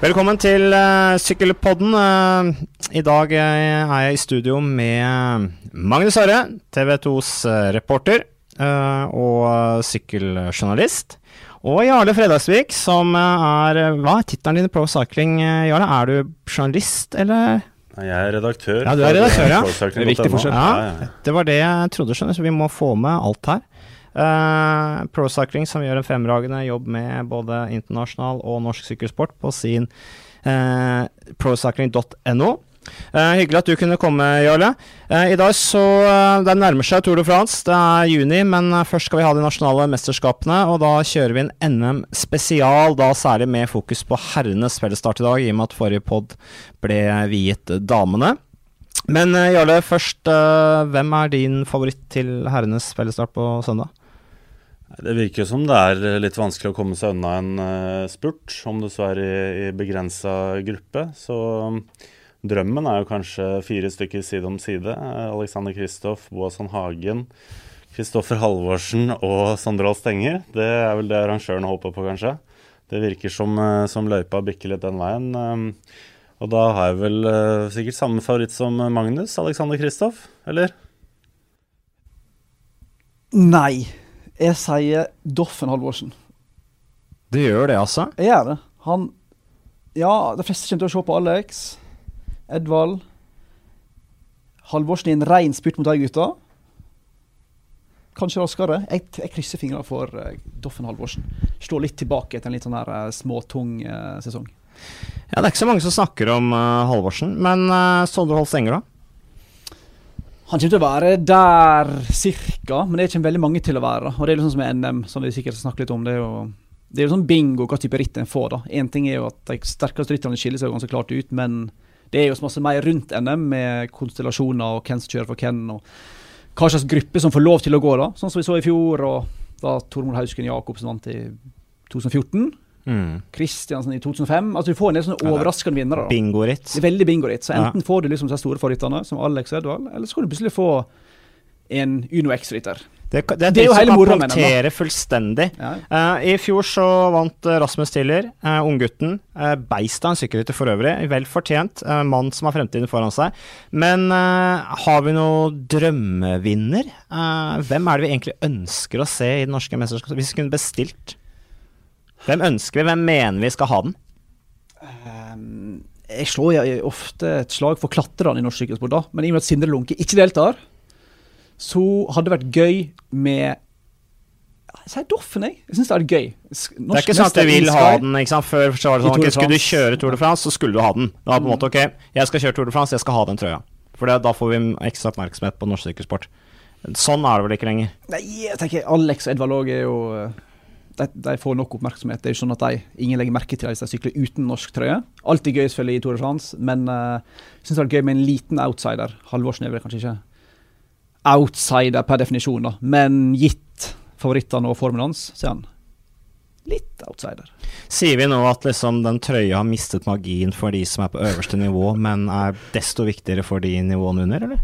Velkommen til uh, Sykkelpodden. Uh, I dag uh, er jeg i studio med Magnus Are, TV 2s reporter og sykkeljournalist. Og Jarle Fredagsvik, som er Hva er tittelen din i Pro Cycling, Jarle? Er du journalist, eller? Jeg er redaktør. Ja, du er redaktør, ja. Det er viktig forskjell. Ja. Det var det jeg trodde, skjønner så vi må få med alt her. Uh, Pro Cycling som gjør en fremragende jobb med både internasjonal og norsk sykkelsport på sin uh, procycling.no. Uh, hyggelig at du kunne komme, Jarle. I dag så Det nærmer seg Tour de France. Det er juni, men først skal vi ha de nasjonale mesterskapene. Og da kjører vi en NM spesial, da særlig med fokus på herrenes fellesstart i dag, i og med at forrige pod ble viet damene. Men Jarle, først, hvem er din favoritt til herrenes fellesstart på søndag? Det virker som det er litt vanskelig å komme seg unna en uh, spurt, om det så er i, i begrensa gruppe. Så um, drømmen er jo kanskje fire stykker side om side. Uh, Alexander Kristoff, Boasson Hagen, Kristoffer Halvorsen og Sondre Ahl Stenger. Det er vel det arrangøren håper på, kanskje. Det virker som, som løypa bikker litt den veien. Um, og da har jeg vel sikkert samme favoritt som Magnus, Alexander Kristoff, eller? Nei. Jeg sier Doffen Halvorsen. Du gjør det, altså? Jeg gjør det. Han Ja, de fleste kommer til å se på Alex, Edvald Halvorsen i en rein spurt mot de gutta. Kanskje raskere. Jeg, jeg krysser fingrene for uh, Doffen Halvorsen. Står litt tilbake etter en litt sånn der uh, småtung uh, sesong. Ja, Det er ikke så mange som snakker om Halvorsen, men Sondre Holst Enger, da? Han kommer til å være der cirka, men det kommer veldig mange til å være. Og det er liksom som med NM, som vi sikkert snakker litt om. Det er jo det er jo sånn bingo hva type ritt en får. da. Én ting er jo at de sterkeste rytterne skiller seg ganske klart ut, men det er jo så masse mer rundt NM, med konstellasjoner og hvem som kjører for hvem, og hva slags gruppe som får lov til å gå, da. Sånn som vi så i fjor, og da Tormod Hausken Jacobsen vant i 2014. Mm. Kristiansen i 2005. Altså Du får en del sånne overraskende vinnere. Bingoritt. Veldig bingoritt. Så enten ja. får du liksom de store favorittene, som Alex Edvald, eller så kan du plutselig få en Uno X-rytter. Det, det, det, er jo hele moroa med den. fullstendig. Ja. Uh, I fjor så vant uh, Rasmus Tiller, uh, unggutten. Uh, beist av en sykkelrytter for øvrig. Vel fortjent. Uh, mann som har fremtiden foran seg. Men har vi noen drømmevinner? hvem er det vi egentlig ønsker å se i det norske mesterskapet? Hvis vi kunne bestilt hvem ønsker vi? Hvem mener vi skal ha den? Um, jeg slår jeg ofte et slag for klatrerne i norsk sykkelsport, da. Men i og med at Sindre Lunke ikke deltar, så hadde det vært gøy med jeg sier Doffen, jeg. Jeg syns det er gøy. Norsk det er ikke sånn at du vil ha den ikke sant? Før så var det sånn, okay, Skulle du kjøre Tour de France, så skulle du ha den. Da på en måte, ok, Jeg skal kjøre Tour de France, jeg skal ha den trøya. For da får vi ekstra oppmerksomhet på norsk sykkelsport. Sånn er det vel ikke lenger? Nei, jeg tenker Alex og Edvard Låg er jo de, de, får nok oppmerksomhet. Det er jo sånn at de, Ingen legger merke til dem hvis de sykler uten norsk trøye. Alltid gøy selvfølgelig i Tour de France, men uh, jeg syns det er gøy med en liten outsider. Halvorsen er vel kanskje ikke outsider per definisjon, da. men gitt favorittene og formen hans, så er han litt outsider. Sier vi nå at liksom den trøya har mistet magien for de som er på øverste nivå, men er desto viktigere for de nivåene under, eller?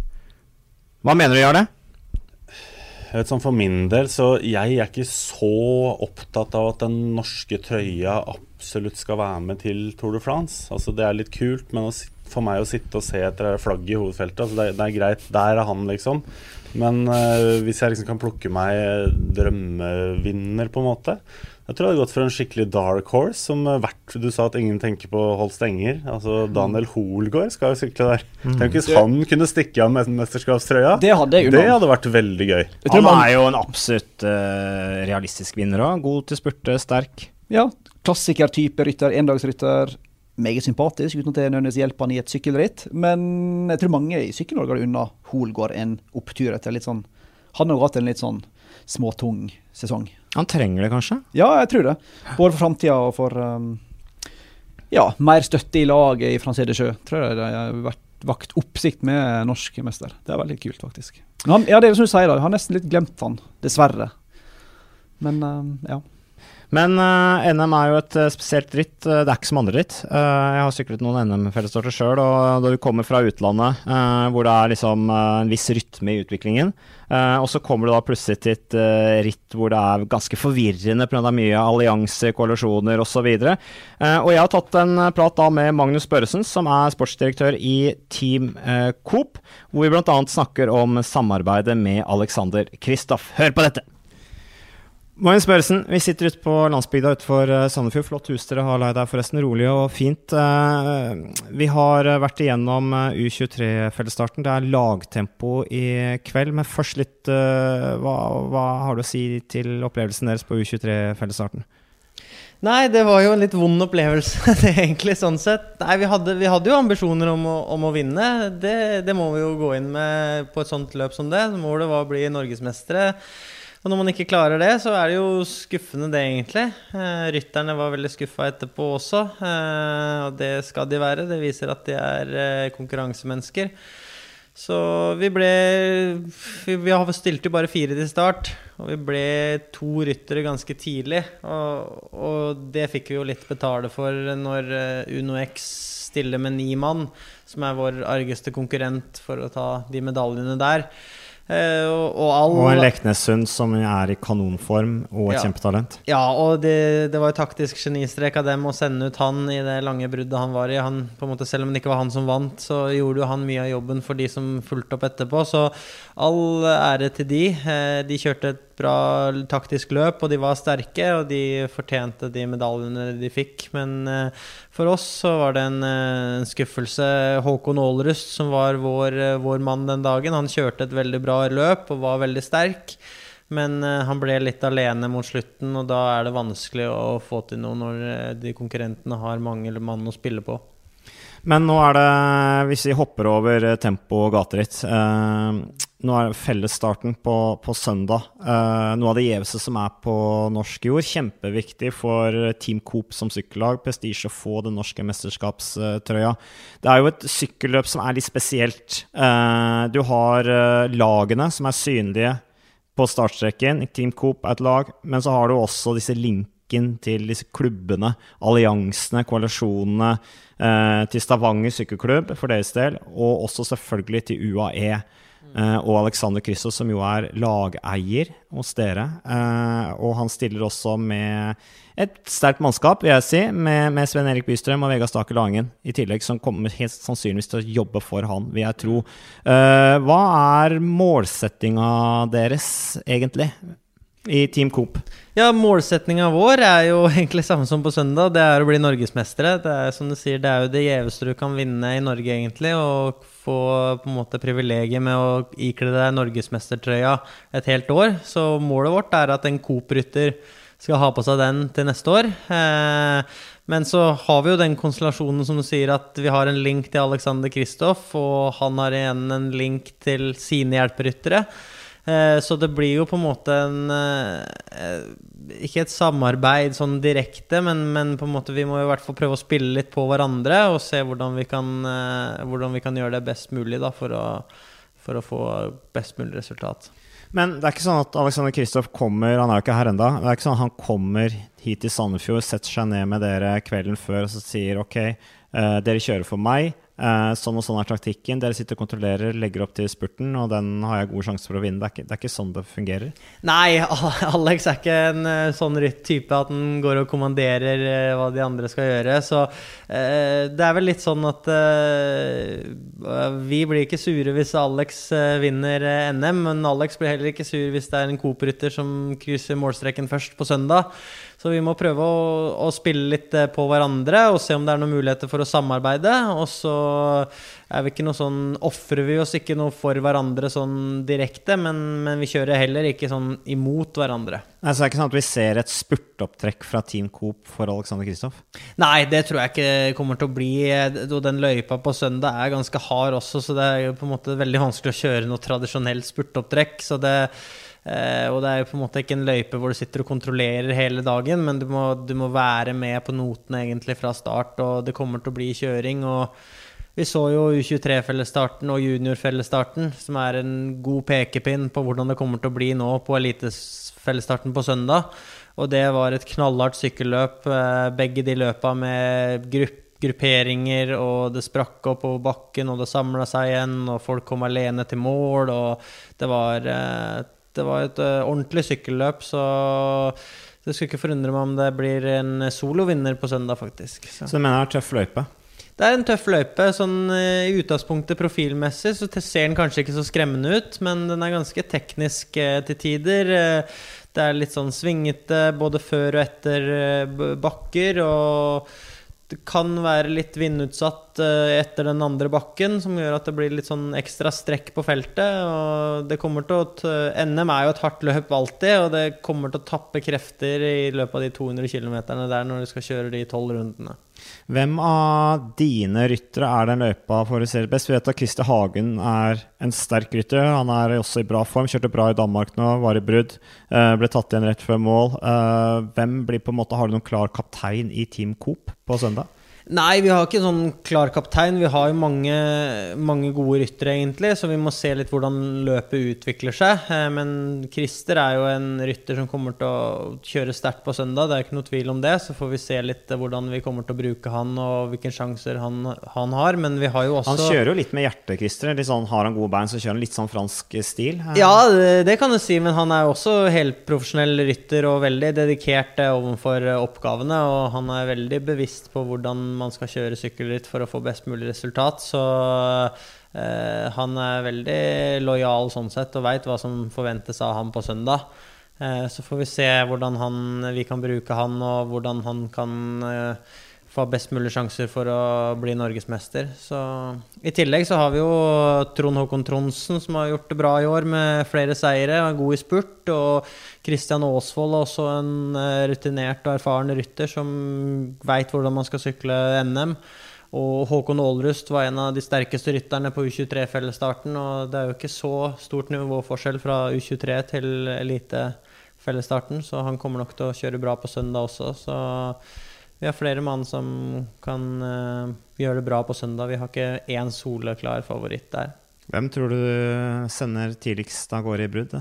Hva mener du, det? Jeg vet sånn For min del, så jeg er ikke så opptatt av at den norske trøya absolutt skal være med til Tour de France. Altså Det er litt kult, men for meg å sitte og se etter flagget i hovedfeltet altså det, det, er greit, der er han, liksom. Men uh, hvis jeg liksom kan plukke meg drømmevinner, på en måte, jeg tror jeg hadde gått for en skikkelig dark horse, som vært Du sa at ingen tenker på Holst Enger. Altså, Daniel Hoelgaard skal jo sykle der. Mm. Tenk hvis han kunne stikke av med mesterskapstrøya. Det hadde, det hadde vært veldig gøy. Han er jo en absolutt uh, realistisk vinner òg. God til spurte, sterk. Ja. Klassikertype rytter, endagsrytter. Meget sympatisk, uten at det nødvendigvis hjelper han i et sykkelritt. Men jeg tror mange i Sykkel-Norge har unna Hoelgaard en opptur etter litt sånn Han har jo hatt en litt sånn småtung sesong. Han trenger det kanskje? Ja, jeg tror det. Både for framtida og for um, ja, mer støtte i laget i Francé de Sjø. Tror jeg det har vært vakt oppsikt med norsk mester. Det er veldig kult, faktisk. Han, ja, det er som du sier, da. Jeg har nesten litt glemt han, dessverre. Men um, ja. Men uh, NM er jo et uh, spesielt ritt. Uh, det er ikke som andre ritt. jeg har syklet noen NM-fellesstarter sjøl, og da du kommer fra utlandet, hvor det er liksom en viss rytme i utviklingen, og så kommer du da plutselig til et ritt hvor det er ganske forvirrende pga. mye allianser, koalisjoner osv. Uh, og jeg har tatt en prat da med Magnus Børresen, som er sportsdirektør i Team Coop, hvor vi bl.a. snakker om samarbeidet med Alexander Kristoff. Hør på dette! Magnus Børresen, vi sitter ute på landsbygda utenfor uh, Sandefjord. Flott hus dere har leid der, forresten. Rolig og fint. Uh, vi har uh, vært igjennom U23-fellesstarten. Det er lagtempo i kveld. Men først litt hva, hva, har du å si til opplevelsen deres på U23-fellesstarten? Nei, det var jo en litt vond opplevelse, det egentlig, sånn sett. Nei, vi hadde, vi hadde jo ambisjoner om å, om å vinne. Det, det, må vi jo gå inn med på et sånt løp som det. Målet var å bli norgesmestere. Og når man ikke klarer det, så er det jo skuffende, det, egentlig. Eh, rytterne var veldig skuffa etterpå også, eh, og det skal de være. Det viser at de er eh, konkurransemennesker. Så vi ble Vi, stilte jo bare fire til start, og vi ble to ryttere ganske tidlig. Og, og det fikk vi jo litt betale for når Uno X stiller med ni mann, som er vår argeste konkurrent for å ta de medaljene der. Uh, og, all, og, en Leknessund som er i kanonform og et ja. kjempetalent. Ja, og det, det var jo taktisk genistrek av dem å sende ut han i det lange bruddet han var i. Han, måte, selv om det ikke var han som vant, så gjorde jo han mye av jobben for de som fulgte opp etterpå. Så all ære til de. Uh, de kjørte et bra taktisk løp, og de var sterke, og de fortjente de medaljene de fikk. Men uh, for oss så var det en, en skuffelse. Håkon Aalrust, som var vår, vår mann den dagen, han kjørte et veldig bra løp og var veldig sterk. Men han ble litt alene mot slutten, og da er det vanskelig å få til noe når de konkurrentene har mange mann å spille på. Men nå er det, hvis vi hopper over tempo og gateritt uh, Nå er fellesstarten på, på søndag. noe av det gjeveste som er på norsk jord. Kjempeviktig for Team Coop som sykkellag. Prestisje å få den norske mesterskapstrøya. Det er jo et sykkelløp som er litt spesielt. du har lagene som er synlige på startstreken. Team Coop er et lag, men så har du også disse linken til disse klubbene, alliansene, koalisjonene, eh, til Stavanger sykkelklubb for deres del, og også selvfølgelig til UAE. Eh, og Alexander Kristoff, som jo er lageier hos dere. Eh, og han stiller også med et sterkt mannskap, vil jeg si, med, med Sven Erik Bystrøm og Vegard Stake Langen i tillegg, som kommer helt sannsynligvis til å jobbe for han, vil jeg tro. Uh, hva er målsettinga deres, egentlig, i Team Coop? Ja, Målsettinga vår er jo egentlig samme som på søndag. Det er å bli norgesmestere. Det er som du sier, det er jo det gjeveste du kan vinne i Norge, egentlig. Og få på en måte privilegiet med å ikle deg norgesmestertrøya et helt år. Så målet vårt er at en Coop-rytter skal ha på seg den til neste år. Eh, men så har vi jo den konstellasjonen som du sier, at vi har en link til Alexander Kristoff, og han har igjen en link til sine hjelperyttere. Eh, så det blir jo på en måte en eh, Ikke et samarbeid sånn direkte, men, men, på en måte vi må i hvert fall prøve å spille litt på hverandre og se hvordan vi kan, eh, hvordan vi kan gjøre det best mulig da, for, å, for å få best mulig resultat. Men det er ikke sånn at Alexander Kristoff kommer Han er jo ikke her enda, Det er ikke sånn at han kommer hit til Sandefjord, setter seg ned med dere kvelden før og så sier OK, dere kjører for meg. Uh, sånn og sånn er taktikken. Dere sitter og kontrollerer, legger opp til spurten, og den har jeg gode sjanser for å vinne. Det er, ikke, det er ikke, sånn det fungerer. Nei, Alex er ikke en uh, sånn type at han går og kommanderer uh, hva de andre skal gjøre. Så det er vel litt sånn at vi blir ikke sure hvis Alex vinner NM, men Alex blir heller ikke sur hvis det er en Coop-rytter som krysser målstreken først på søndag. Så vi må prøve å, å, spille litt eh, på hverandre og se om det er noen muligheter for å samarbeide. Og så er vi ikke noe sånn Ofrer vi oss ikke noe for hverandre sånn direkte, men, men vi kjører heller ikke sånn imot hverandre. Nei, Så det er ikke sånn at vi ser et spurtopptrekk fra Team Coop for Alexander Kristoff? Nei, det tror jeg ikke kommer til å bli. Og den løypa på søndag er ganske hard også, så det er jo på en måte veldig vanskelig å kjøre noe tradisjonelt spurtopptrekk. Så det Uh, og det er jo på en måte ikke en løype hvor du sitter og kontrollerer hele dagen, men du må, du må, være med på notene egentlig fra start, og det kommer til å bli kjøring. og vi så jo U23-fellesstarten og juniorfellesstarten, som er en god pekepinn på hvordan det kommer til å bli nå på elitefellesstarten på søndag. Og det var et knallhardt sykkelløp. eh, Begge de løpa med grupp, grupperinger, og det sprakk opp over bakken, og det samla seg igjen, og folk kom alene til mål, og det var, eh, det var et eh, ordentlig sykkelløp, så det skulle ikke forundre meg om det blir en solovinner på søndag, faktisk. Så. Så du mener det er tøff løype? Det er en tøff løype. Sånn, eh, I utgangspunktet profilmessig så ser den kanskje ikke så skremmende ut, men den er ganske teknisk eh, til tider. Eh, det er litt sånn svingete både før og etter eh, bakker. Og det kan være litt vindutsatt eh, etter den andre bakken, som gjør at det blir litt sånn ekstra strekk på feltet. Og det kommer til å NM er jo et hardt løp alltid, og det kommer til å tappe krefter i løpet av de 200 km der når du skal kjøre de tolv rundene. Hvem av dine ryttere er den løypa favoriserer best? Vi vet at Christer Hagen er en sterk rytter. Han er også i bra form. Kjørte bra i Danmark nå, var i brudd. eh, Ble tatt igjen rett før mål. Eh, Hvem blir på en måte, Har du noen klar kaptein i Team Coop på søndag? Nei, vi har ikke sånn klar kaptein. Vi har jo mange, mange gode ryttere, egentlig, så vi må se litt hvordan løpet utvikler seg. Eh, Men Christer er jo en rytter som kommer til å kjøre sterkt på søndag, det er ikke noe tvil om det. Så får vi se litt eh, hvordan vi kommer til å bruke han, og hvilke sjanser han, han har. Men vi har jo også Han kjører jo litt med hjertet, Christer. Sånn, har han gode bein, så kjører han litt sånn fransk stil. Eh, Ja, det, det kan du si, men han er jo også helprofesjonell rytter og veldig dedikert overfor oppgavene. Og han er veldig bevisst på hvordan man skal kjøre sykkelritt for å få best mulig resultat. Så eh, han er veldig lojal sånn sett og veit hva som forventes av ham på søndag. Eh, så får vi se hvordan han, vi kan bruke han, og hvordan han kan eh, få best mulig sjanser for å bli norgesmester. Så I tillegg så har vi jo Trond Håkon Tronsen, som har gjort det bra i år med flere seire og er god i spurt. Og Kristian Aasvold, også en eh, rutinert og erfaren rytter som veit hvordan man skal sykle NM. Og Håkon Aalrust var en av de sterkeste rytterne på U23-fellesstarten. Og det er jo ikke så stort nivåforskjell fra U23 til elitefellesstarten, så han kommer nok til å kjøre bra på søndag også. Så vi har flere mann som kan uh, gjøre det bra på søndag. Vi har ikke én soleklar favoritt der. Hvem tror du sender tidligst av gårde i brudd?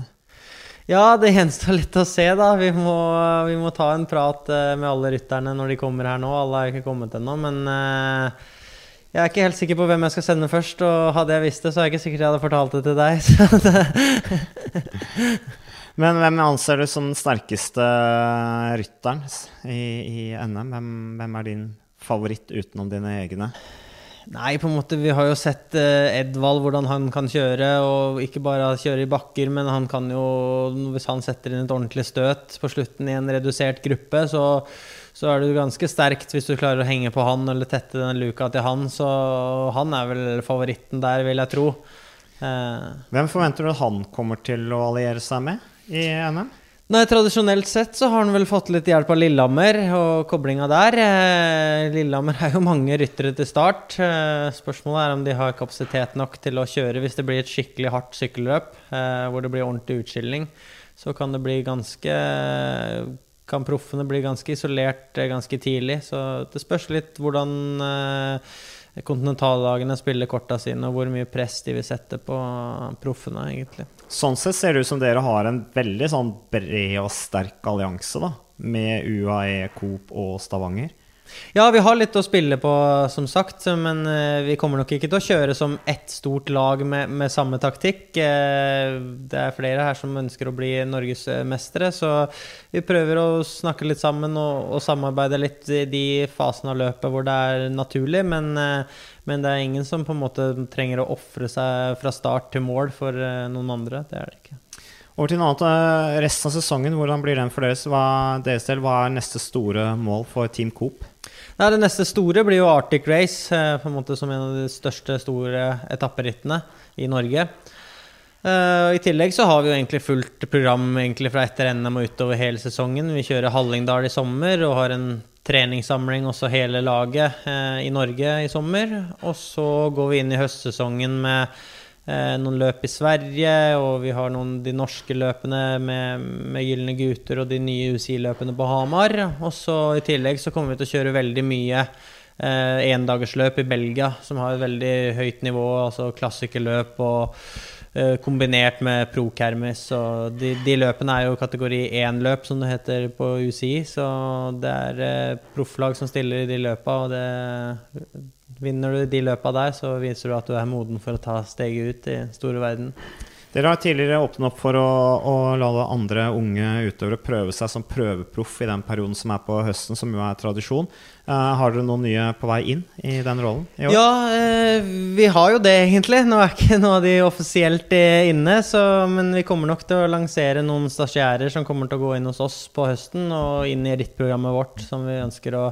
Ja, det gjenstår litt å se, da. Vi må, vi må ta en prat eh, med alle rytterne når de kommer her nå. Alle er ikke kommet ennå, men uh, jeg er ikke helt sikker på hvem jeg skal sende først. Og hadde jeg visst det, så er jeg ikke sikkert jeg hadde fortalt det til deg. Men hvem anser du som den sterkeste rytteren i, i NM? Hvem, hvem er din favoritt utenom dine egne? Nei, på en måte, vi har jo sett eh, Edvald hvordan han kan kjøre, og ikke bare kjøre i bakker, men han kan jo, hvis han setter inn et ordentlig støt på slutten i en redusert gruppe, så, så er du ganske sterkt hvis du klarer å henge på han eller tette den luka til han. Så han er vel favoritten der, vil jeg tro. Eh, Hvem forventer du at han kommer til å alliere seg med i NM? Nei, Tradisjonelt sett så har han vel fått litt hjelp av Lillehammer og koblinga der. Eh, Lillehammer er jo mange ryttere til start. Eh, spørsmålet er om de har kapasitet nok til å kjøre hvis det blir et skikkelig hardt sykkelløp eh, hvor det blir ordentlig utskilling. Så kan det bli ganske Kan proffene bli ganske isolert ganske tidlig. Så det spørs litt hvordan kontinentallagene spiller korta sine, og hvor mye press de vil sette på proffene, egentlig. Sånn sett ser det ut som dere har en veldig sånn bred og sterk allianse, da. Med UAE, Coop og Stavanger. Ja, vi har litt å spille på, som sagt, men eh, vi kommer nok ikke til å kjøre som ett stort lag med, med samme taktikk. Eh, Det er flere her som ønsker å bli norgesmestere, så vi prøver å snakke litt sammen og, og samarbeide litt i de fasene av løpet hvor det er naturlig, men, eh, men det er ingen som på en måte trenger å ofre seg fra start til mål for eh, noen andre. Det er det ikke. Over til noe annet. eh, Resten av sesongen, hvordan blir den for deres, hva, deres del? Hva er neste store mål for Team Coop? Nei, Det neste store blir jo Arctic Race, eh, på en måte som en av de største store etapperittene i Norge. Uh, I tillegg så har vi jo egentlig fullt program egentlig fra etter NM og utover hele sesongen. Vi kjører Hallingdal i sommer og har en treningssamling også hele laget eh, i Norge i sommer. Og så går vi inn i høstsesongen med eh, noen løp i Sverige, og vi har noen de norske løpene med, med Gylne gutter og de nye UCI-løpene på Hamar. Og så i tillegg så kommer vi til å kjøre veldig mye eh, i Belgia, som har et veldig høyt nivå, altså klassikerløp og kombinert med pro-kermis. De, de løpene er jo kategori 1-løp, som det heter på UCI. Så det er eh, profflag som stiller i de løpa, og det Vinner du de løpa der, så viser du at du er moden for å ta steget ut i store verden. Dere har tidligere åpnet opp for å, å la andre unge utøvere prøve seg som prøveproff i den perioden som er på høsten, som jo er tradisjon. Uh, har dere noen nye på vei inn i den rollen i år? Ja, uh, vi har jo det, egentlig. Nå er ikke noe av de offisielt inne, så, men vi kommer nok til å lansere noen stasjærer som kommer til å gå inn hos oss på høsten, og inn i rittprogrammet vårt, som vi ønsker å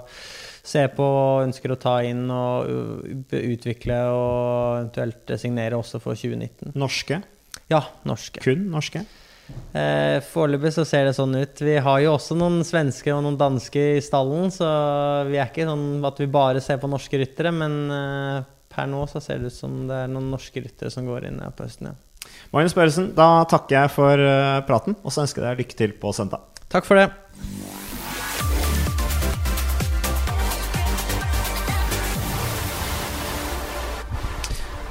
se på og ønsker å ta inn og utvikle og eventuelt signere også for 2019. Norske? Ja, norske. Kun norske? Eh, Foreløpig så ser det sånn ut. Vi har jo også noen svenske og noen danske i stallen, så vi er ikke sånn at vi bare ser på norske ryttere, men eh, per nå så ser det ut som det er noen norske ryttere som går inn på høsten, ja. Magnus Børresen, da takker jeg for uh, praten, og så ønsker jeg deg lykke til på søndag. Takk for det.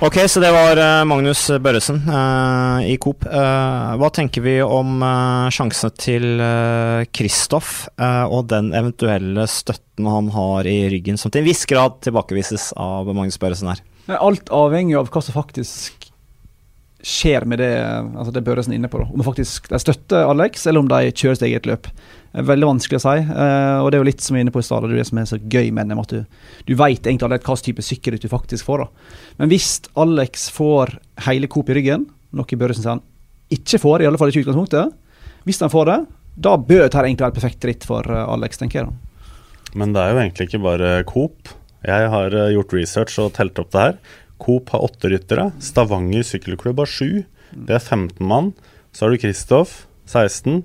Ok, så det var uh, Magnus Børresen uh, i Coop. Uh, hva tenker vi om sjansene til Kristoff og den eventuelle støtten han har i ryggen, som til en viss grad tilbakevises av Magnus Børresen her? Alt avhenger av hva som faktisk skjer med det, altså det Børresen er inne på. Da. Om faktisk støtter Alex, eller om de kjører sitt eget løp. Veldig vanskelig å si. Uh, og det er jo litt som vi er inne på i stad, det som er så gøy med NM. at du, du vet egentlig hva hvilken type sykkelritt du faktisk får. da. Men hvis Alex får hele Coop i ryggen, noe Børresen sier han ikke får, i alle fall ikke i utgangspunktet, hvis han får det, da bør dette egentlig være perfekt ritt for eh, Alex, tenker jeg. Men det er jo egentlig ikke bare Coop. Jeg har eh, gjort research og telt opp det her. Coop har åtte ryttere. Stavanger sykkelklubb har sju. Det er 15 mann. Så har du Kristoff, 16.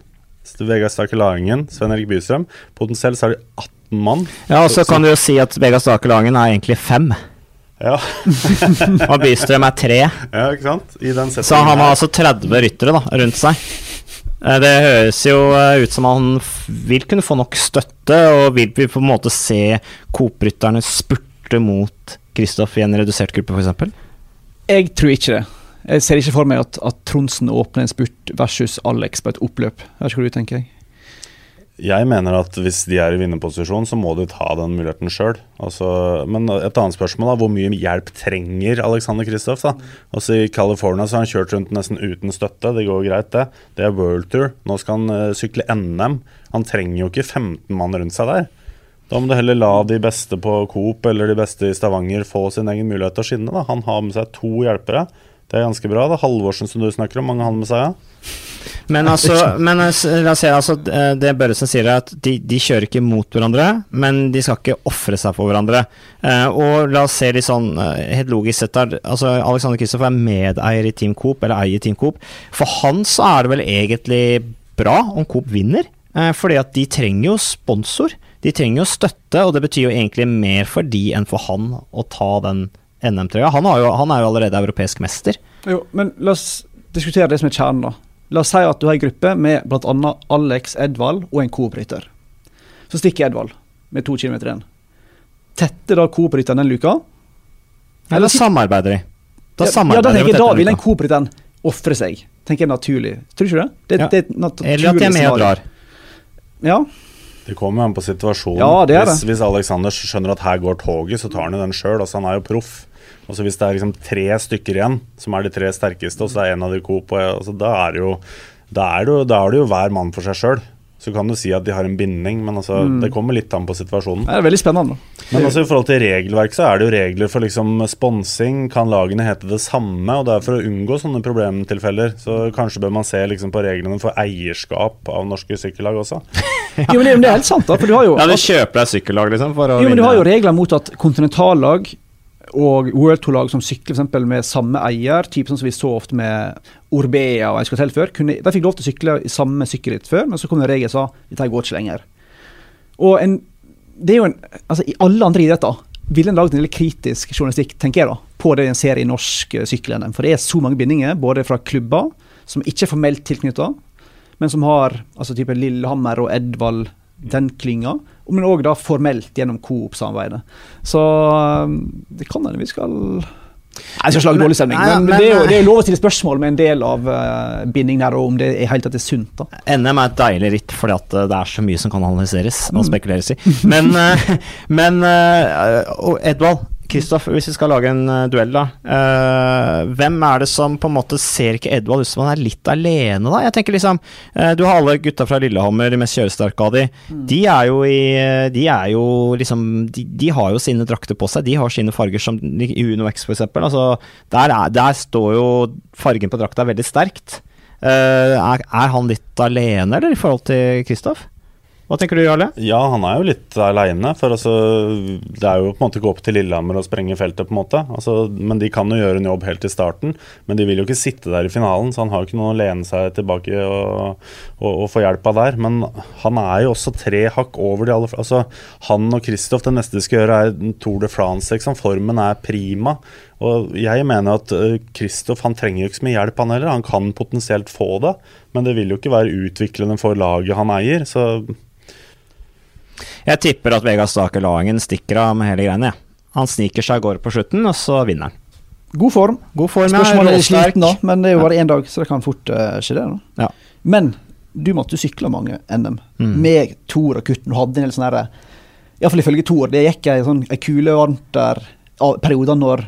Vegard Stakelaringen Sven Erik Bystrøm. Potensielt så er det 18 mann. Ja, og så kan du jo si at Vegard Stakelaringen er egentlig fem. Ja. og Bystrøm er tre. Ja, ikke sant? så han har altså 30 ryttere da, rundt seg. Eh, det høres jo eh, ut som han vil kunne få nok støtte, og vil vi på en måte se Coop-rytterne spurte mot Kristoff i en redusert gruppe, f.eks.? Jeg tror ikke det. Jeg ser ikke for meg at, at Tronsen åpner en spurt versus Alex på et oppløp. Hva skal du tenker. Jeg mener at hvis de er i vinnerposisjon, så må de ta den muligheten sjøl. Altså, men et annet spørsmål er hvor mye hjelp trenger Alexander Kristoff? Altså, I California så har han kjørt rundt nesten uten støtte. Det går greit, det. Det er World Tour. Nå skal han uh, sykle NM. Han trenger jo ikke 15 mann rundt seg der. Da må du heller la de beste på Coop eller de beste i Stavanger få sin egen mulighet til å skinne. Da. Han har med seg to hjelpere. Det er ganske bra. Det er Halvorsen som du snakker om, mange han med seg, ja. Men altså, men la oss si, altså, det Børresen sier, er at de, de, kjører ikke mot hverandre, men de skal ikke ofre seg for hverandre. Eh, og la oss se litt sånn eh, helt logisk sett der, altså Alexander Kristoff er medeier i Team Coop, eller eier Team Coop. For han så er det vel egentlig bra om Coop vinner, eh, fordi at de trenger jo sponsor. De trenger jo støtte, og det betyr jo egentlig mer for de enn for han å ta den NM-trøya. Han, han, er jo allerede europeisk mester. Jo, men la oss diskutere det som er kjernen, da. La oss si at du har en gruppe med bl.a. Alex Edvald og en Coop-rytter. Så stikker Edvald med to kilometer igjen. Tetter da Coop-rytteren den luka? Eller, Eller samarbeider de? Da ja, samarbeider ja, da tenker jeg da vil en Coop-rytteren ofre seg. Tenker jeg naturlig. Tror du ikke det? det, ja. det Eller at de er med og drar. Ja. Det kommer an på situasjonen. Ja, det er hvis, det. hvis Alexander skjønner at her går toget, så tar han jo den sjøl. Altså, han er jo proff. Altså, hvis det er liksom tre stykker igjen, som er de tre sterkeste, og så er en av de Coop, altså, da er det jo da er det da er det jo hver mann for seg sjøl. Så kan du si at de har en binding, men altså, mm. det kommer litt an på situasjonen. Det er veldig spennende. Men altså, i forhold til regelverk så er det jo regler for liksom sponsing. Kan lagene hete det samme? Og det er for å unngå sånne problemtilfeller. Så kanskje bør man se liksom på reglene for eierskap av norske sykkellag også. jo, men det, det, er helt sant, da. For du har jo Ja, du kjøper deg sykkellag, liksom? For å jo, men du har jo regler mot at kontinentallag og World Tour-lag som sykler for med samme eier, type sånn som vi så ofte med Orbea og Eidsvoll før, kunne, de fikk lov til å sykle i samme sykkelritt før, men så kom det en regel som sa dette går ikke lenger. Og en, det er jo en, altså I alle andre idretter ville en laget en del kritisk journalistikk tenker jeg da, på det en ser i norsk sykkel-NM. For det er så mange bindinger, både fra klubber som ikke er formelt tilknytta, men som har altså type Lillehammer og Edvald, den klinga, men òg formelt gjennom Coop-samarbeidet. Så um, det kan hende vi skal Jeg skal slage lage dårlig stemning, men, men- det, er jo, det er lov å stille spørsmål med en del av uh, binding der, og om det er helt at det er sunt. da. NM er et deilig ritt fordi at eh, det er så mye som kan analyseres Mm. og spekuleres i. Men, uh, men uh, Edvald, Kristoff, hvis vi skal lage en uh, duell, da. Uh, hvem er det som på en måte ser ikke Edvald ut som han er litt alene, da? Jeg tenker liksom uh, Du har alle gutta fra Lillehammer, de mest kjøresterke av de. Mm. De er jo i De er jo liksom de, de har jo sine drakter på seg. De har sine farger som i Uno X, for eksempel. Altså, der, er, der står jo fargen på drakta veldig sterkt. Er, er han litt alene, eller, i forhold til Kristoff? Hva tenker du, Jarle? Ja, han er jo litt aleine. For altså, det er jo på en måte gå opp til Lillehammer og sprenge feltet, på en måte. Altså, men de kan jo gjøre en jobb helt i starten. Men de vil jo ikke sitte der i finalen, så han har jo ikke noe å lene seg tilbake og, og, og få hjelp av der. Men han er jo også tre hakk over de aller. Altså, han og Kristoff, det neste de skal gjøre, er Tour de France. Liksom. Formen er prima. Og jeg mener at Kristoff han trenger jo ikke så mye hjelp, han heller. Han kan potensielt få det, men det vil jo ikke være utviklende for laget han eier. Så Jeg tipper at Vegard Stake-Lagen stikker av med hele greiene. Ja. Han sniker seg av gårde på slutten, og så vinner han. God form. God form, ja, Spørsmålet er råsterk. sliten, da, men det er jo bare én dag, så det kan fort uh, skje, det. da. Ja. Men du måtte jo sykle mange NM Mm. med Tor og Kutten. Du hadde en del sånne herre Iallfall ifølge Tor, det gikk ei sånn ei kule varmt der av perioder når,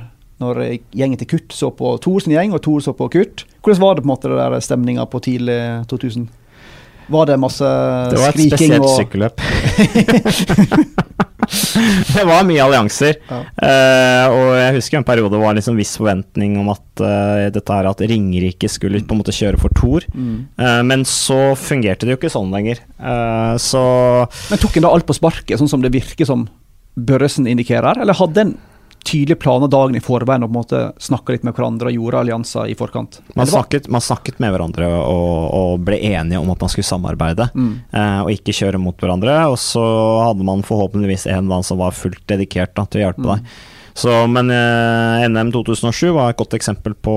når gjengen til Kutt så på Tor sin gjeng, og Tor så på Kutt. Hvordan var det på en måte der stemninga på tidlig 2000? Var det masse skriking? Det var et spesielt og sykkelløp. det var mye allianser. Ja. Uh, og jeg husker en periode det var liksom viss forventning om at uh, dette her at Ringerike skulle på en måte kjøre for Thor. mm. Uh, men så fungerte det jo ikke sånn lenger. Så Men tok en da alt på sparket, sånn som det virker som Børresen indikerer, eller hadde en tydelige planer dagen i forveien og på en måte snakka litt med hverandre og gjorde allianser i forkant? man snakket, man snakket med hverandre og, og ble enige om at man skulle samarbeide. Mm. eh, og ikke kjøre mot hverandre. Og så hadde man forhåpentligvis en annen som var fullt dedikert da, til å hjelpe Mm. deg. Så, men eh, NM 2007 var et godt eksempel på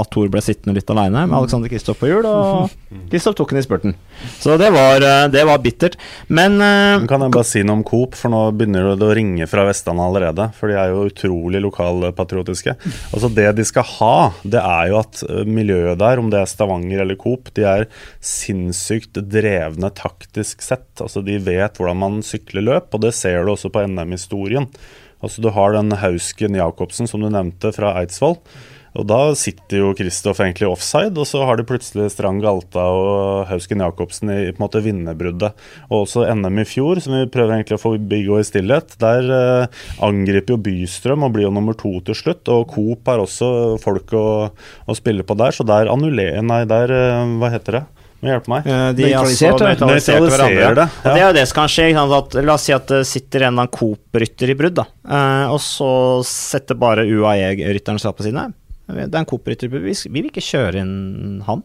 at Thor ble sittende litt aleine med Alexander Kristoff på hjul, og Kristoff tok den i spurten. Så det var, eh, det var bittert. Men eh, Kan jeg bare si noe om Coop, for nå begynner det å ringe fra Vestlandet allerede. For de er jo utrolig lokalpatriotiske. Altså Det de skal ha, det er jo at eh, miljøet der, om det er Stavanger eller Coop, de er sinnssykt drevne taktisk sett. Altså De vet hvordan man sykler løp, og det ser du også på NM-historien. Altså Du har den Hausken Jacobsen som du nevnte fra Eidsvoll. Og da sitter jo Kristoff egentlig offside, og så har de plutselig Strand Galta og Hausken Jacobsen i på en måte vinnerbruddet. Og også NM i fjor, som vi prøver egentlig å forbigå i stillhet. Der eh, angriper jo Bystrøm og blir jo nummer to til slutt. Og Coop har også folk å, å spille på der, så der annuller... Nei, der eh, Hva heter det? Må hjelpe meg. eh, de Nøytraliserte. altså det, Ja. det er jo det som kan skje. ikke sant, At, la oss si at det sitter en av Coop-rytter i brudd, da. Eh, og så setter bare UAE-rytteren seg på siden. Det er en Coop-rytter i brudd. Vi, vi vil ikke kjøre inn han.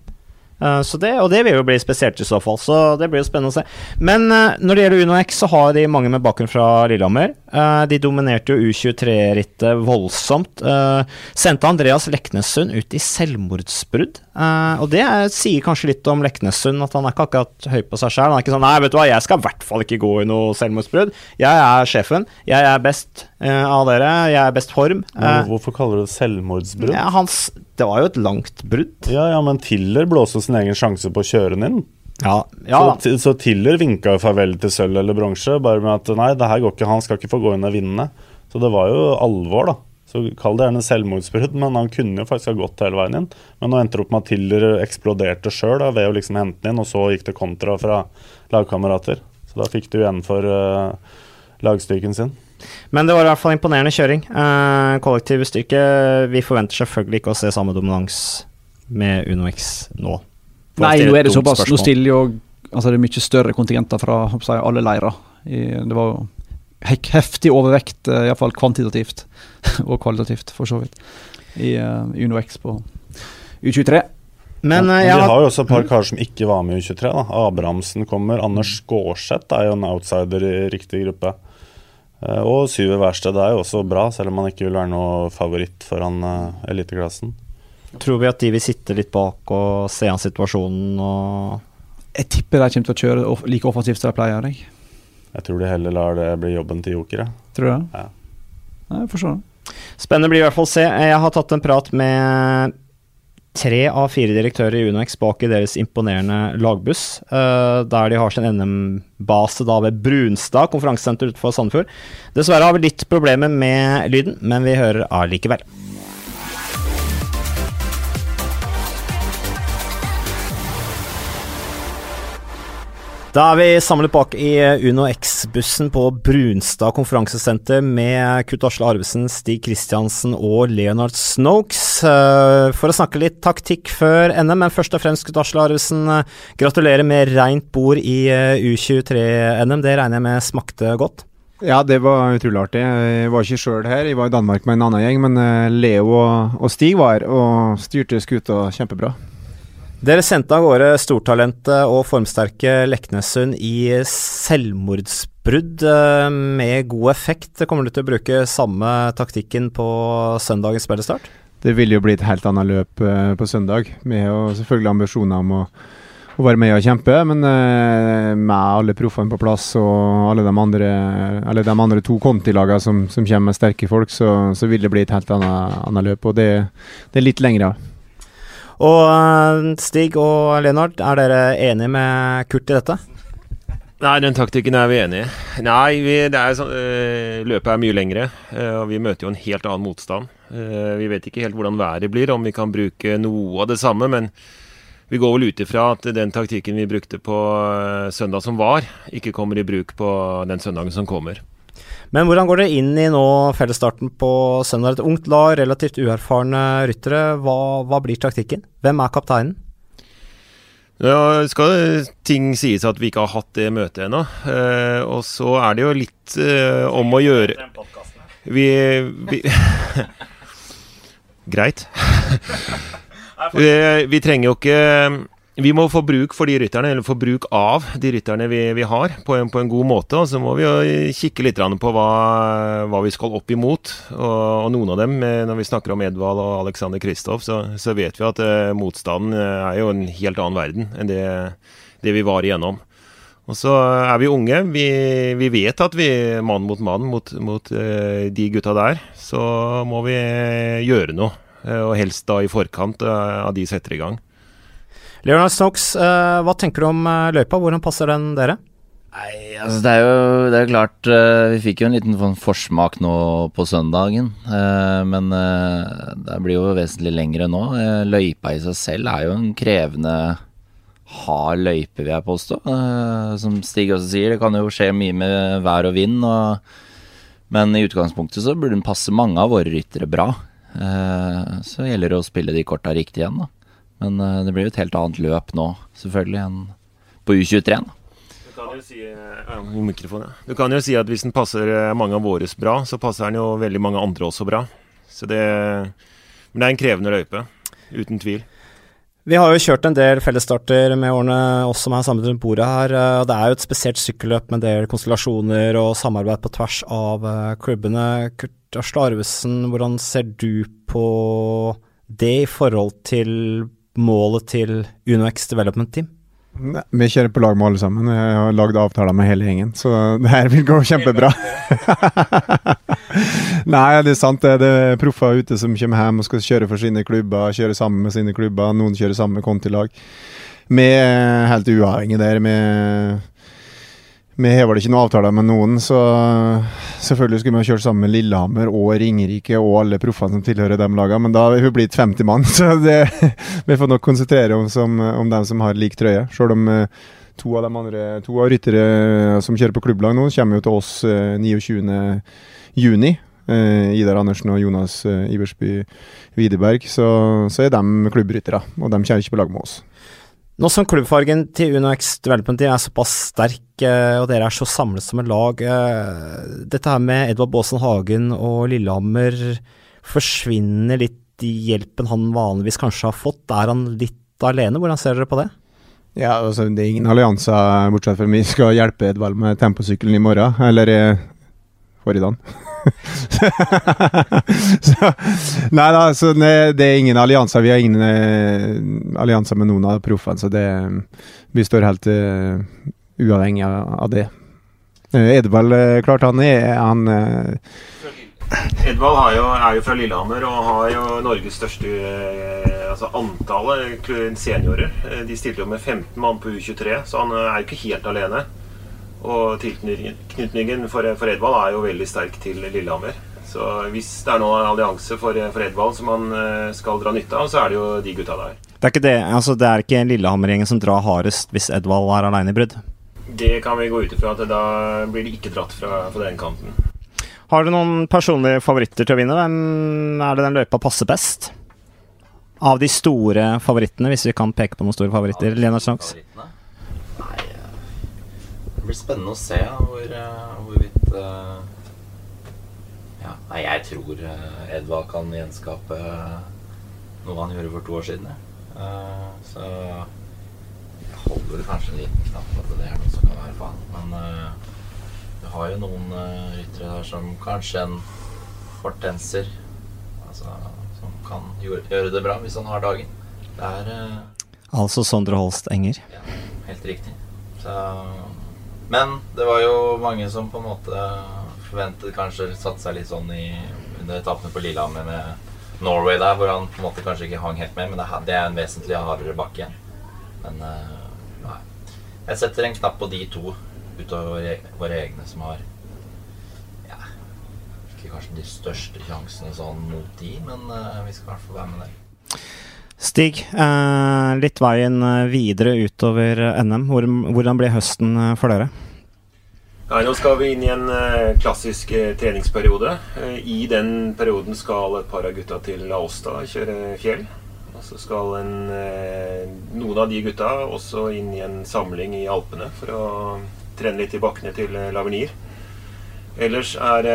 Eh, så det, og det vil jo bli spesielt i så fall, så det blir jo spennende å se. Men eh, når det gjelder Uno X, så har de mange med bakgrunn fra Lillehammer. Eh, de dominerte jo U23-rittet voldsomt. Eh, sendte Andreas Leknessund ut i selvmordsbrudd. Eh, og det er, sier kanskje litt om Leknessund, at han er ikke akkurat høy på seg sjøl. Han er ikke sånn Nei, vet du hva, jeg skal i hvert fall ikke gå i noe selvmordsbrudd. Jeg er sjefen. Jeg er best av dere. Jeg er best form. Hvorfor kaller du det selvmordsbrudd? ja, hans, det var jo et langt brudd. Ja, ja, men Tiller blåste sin egen sjanse på å kjøre den inn. Ja, ja. Så, så Tiller vinka farvel til sølv eller bronse, bare med at nei, det her går ikke, han skal ikke få gå inn og vinne. Så det var jo alvor, da. Så Kall det gjerne selvmordsbrudd, men han kunne jo faktisk ha gått hele veien inn. Men nå endte det opp med at Tiller eksploderte sjøl ved å liksom hente den inn, og så gikk det kontra fra lagkamerater. Så da fikk du igjen for uh, lagstyrken sin. Men det var i hvert fall imponerende kjøring. Uh, kollektiv styrke Vi forventer selvfølgelig ikke å se samme dominans med Uno X nå. Nei, nå er det såpass. Nå stiller jo altså det er mye større kontingenter fra jeg, alle leirer. Det var heftig overvekt, uh, iallfall kvantitativt og kvalitativt, for så vidt, i UnoX Uno X på U23. Men Ja, eh, men jeg har jo også et par karer som ikke var med i U23. da. Abrahamsen kommer. Anders Skårseth er jo en outsider i riktig gruppe. Eh, Og Syver Wærsted er jo også bra, selv om han ikke vil være noe favoritt foran eliteklassen. Tror vi at de vil sitte litt bak og se an situasjonen og Jeg tipper de kommer til å kjøre like offensivt som de pleier. Jeg. Jeg tror de heller lar det bli jobben til Joker. jeg. Tror du det? Ja. Nei, jeg forstår det. Spennende blir i hvert fall å se. Jeg har tatt en prat med tre av fire direktører i UnoX bak i deres imponerende lagbuss, uh, der de har sin NM-base da ved Brunstad konferansesenter utenfor Sandefjord. Dessverre har vi litt problemer med lyden, men vi hører allikevel. Da er vi samlet bak i Uno X-bussen på Brunstad konferansesenter med Kurt Asle Arvesen, Stig Kristiansen og Leonard Snokes eh, for å snakke litt taktikk før NM. Men først og fremst, Kurt Asle Arvesen, eh, gratulerer med rent bord i eh, U23-NM. Det regner jeg med smakte godt? Ja, det var utrolig artig. Jeg var ikke sjøl her, jeg var i Danmark med en annen gjeng. Men Leo og Stig var her og styrte skuta kjempebra. Dere sendte av gårde stortalentet og formsterke Leknessund i selvmordsbrudd eh, med god effekt. Kommer du til å bruke samme taktikken på søndagens spillestart? Det vil jo bli et helt annet løp eh, på søndag, Vi har jo selvfølgelig ambisjoner om å, å være med og kjempe. Men eh, med alle proffene på plass og alle de andre, alle de andre to kontilagene som, som kommer med sterke folk, så, så, vil det bli et helt annet, annet løp. Og det, det er litt lengre. Og eh, Stig og Leonard, er dere enige med Kurt i dette? Nei, den taktikken er vi enig i. Nei, vi, er sånn, øh, løpet er mye lengre, øh, og vi møter jo en helt annen motstand. Uh, vi vet ikke helt hvordan været blir, om vi kan bruke noe av det samme. Men vi går vel ut ifra at den taktikken vi brukte på søndag som var, ikke kommer i bruk på den søndagen som kommer. Men hvordan går det inn i nå fellesstarten på søndag? Et ungt lag, relativt uerfarne ryttere. Hva, hva blir taktikken? Hvem er kapteinen? Ja, skal ting sies at vi ikke har hatt det møtet ennå. Eh, og så er det jo litt eh, om å gjøre Vi, vi Greit. vi, vi trenger jo ikke vi må få bruk for de rytterne, eller få bruk av de rytterne vi, vi har, på en, på en, god måte. Og så må vi jo kikke litt på hva, hva vi skal opp imot. Og, og, noen av dem, eh, når vi snakker om Edvald og Alexander Kristoff, så, så, vet vi at uh, motstanden eh, er jo en helt annen verden enn det, det vi var igjennom. Og så er vi unge. Vi, vi vet at vi mann mot mann mot, mot uh, de gutta der, så må vi gjøre noe. Og helst da i forkant av de setter i gang. Leonard Stokes, uh, hva tenker du om uh, løypa? Hvordan passer den dere? Nei, altså det er jo det er klart uh, Vi fikk jo en liten sånn forsmak nå på søndagen. men det blir jo vesentlig lengre nå. løypa i seg selv er jo en krevende hard løype, vil jeg påstå. som Stig også sier, det kan jo skje mye med vær og vind. Og, men i utgangspunktet så burde den passe mange av våre ryttere bra. så gjelder det å spille de korta riktig igjen, da. Men uh, det blir jo et helt annet løp nå, selvfølgelig, enn på U23. Du kan, jo si, ja, du kan jo si at hvis den passer eh, mange av våres bra, så passer den jo veldig mange andre også bra. Så det, men det er en krevende løype, uten tvil. Vi har jo kjørt en del fellesstarter med årene, oss som er samlet rundt bordet her. Eh, og Det er jo et spesielt sykkelløp med en del konstellasjoner og samarbeid på tvers av klubbene. Kurt Arsle Arvesen, hvordan ser du på det i forhold til målet til UnoX Development Team? Vi kjører på lag med alle sammen. Jeg har lagd avtaler med hele gjengen, så det her vil gå kjempebra. Nei, det er sant. Det er proffer ute som kommer hjem og skal kjøre for sine klubber, kjøre sammen med sine klubber. Noen kjører sammen med kontilag. Vi er helt uavhengige der. med vi har vel ikke noen avtaler med noen, så selvfølgelig skulle vi ha kjørt sammen med Lillehammer og Ringerike og alle proffene som tilhører de lagene, men da har vi blitt 50 mann, så det, vi får nok konsentrere oss om, om dem som har lik trøye. Selv om eh, to av de andre To av ryttere som kjører på klubblag nå, kommer jo til oss 29.6. Eh, Idar Andersen og Jonas eh, Iversby Widerberg, så, så er de klubbryttere, og de kjører ikke på lag med oss. Nå som klubbfargen til UnoX Development er såpass sterk, eh, og dere er så samlet som et lag, eh, dette her med Edvard Baasen Hagen og Lillehammer, forsvinner litt i hjelpen han vanligvis kanskje har fått? Er han litt alene? Hvordan ser dere på det? Ja, altså Det er ingen allianser, bortsett fra vi skal hjelpe Edvald med temposykkelen i morgen, eller forrige dag. så, nei da, så det er ingen allianser. Vi har ingen eh, allianser med noen av proffene, så det, vi står helt uh, uavhengig av, det. Uh, Edvald, uh, klart han er han uh, Edvald jo, er jo fra Lillehammer og har jo Norges største altså antallet seniorer. De stiller jo med 15 mann på U23, så han er jo ikke helt alene. Og tilknytningen for, for Edvald er jo veldig sterk til Lillehammer. Så hvis det er nå en allianse for, for Edvald som han eh, skal dra nytte av, så er det jo de gutta der. Det er ikke, det, altså det er ikke Lillehammer-gjengen som drar hardest hvis Edvald er aleine i brudd. Det kan vi gå ut ifra at da blir de ikke dratt fra, fra den kanten. Har du noen personlige favoritter til å vinne? Hvem er det den løypa passer best? Av de store favorittene, hvis vi kan peke på noen store favoritter. Lena Snox? Favorittene? Det blir spennende å se hvor, eh, hvorvidt eh, Ja, nei, jeg tror eh, Edvard kan gjenskape noe han gjorde for to år siden. ja. Så jeg holder kanskje en liten knapp på at det er noe som kan være faen. Men du har jo noen ryttere der som kanskje en fortenser Altså som kan gjøre, det bra hvis han har dagen. Det er Altså Sondre Holst Enger. ja, helt riktig. Så, men det var jo mange som på en måte forventet kanskje satte seg litt sånn i under etappene på Lillehammer med Norway der, hvor han på en måte kanskje ikke hang helt med. Men det, er- en vesentlig hardere bakke igjen. Men eh, nei. Jeg setter en knapp på de to utover våre, våre egne som har ja, ikke kanskje de største sjansene sånn mot de, men eh, vi skal i hvert fall være med der. Stig, eh, litt veien eh, videre utover NM. Hvor, hvordan blir høsten eh, for dere? Nei, Nå skal vi inn i en klassisk treningsperiode. I den perioden skal et par av gutta til Aosta kjøre fjell. Og så skal en, noen av de gutta også inn i en samling i Alpene for å trene litt i bakkene til Lavernier. Ellers er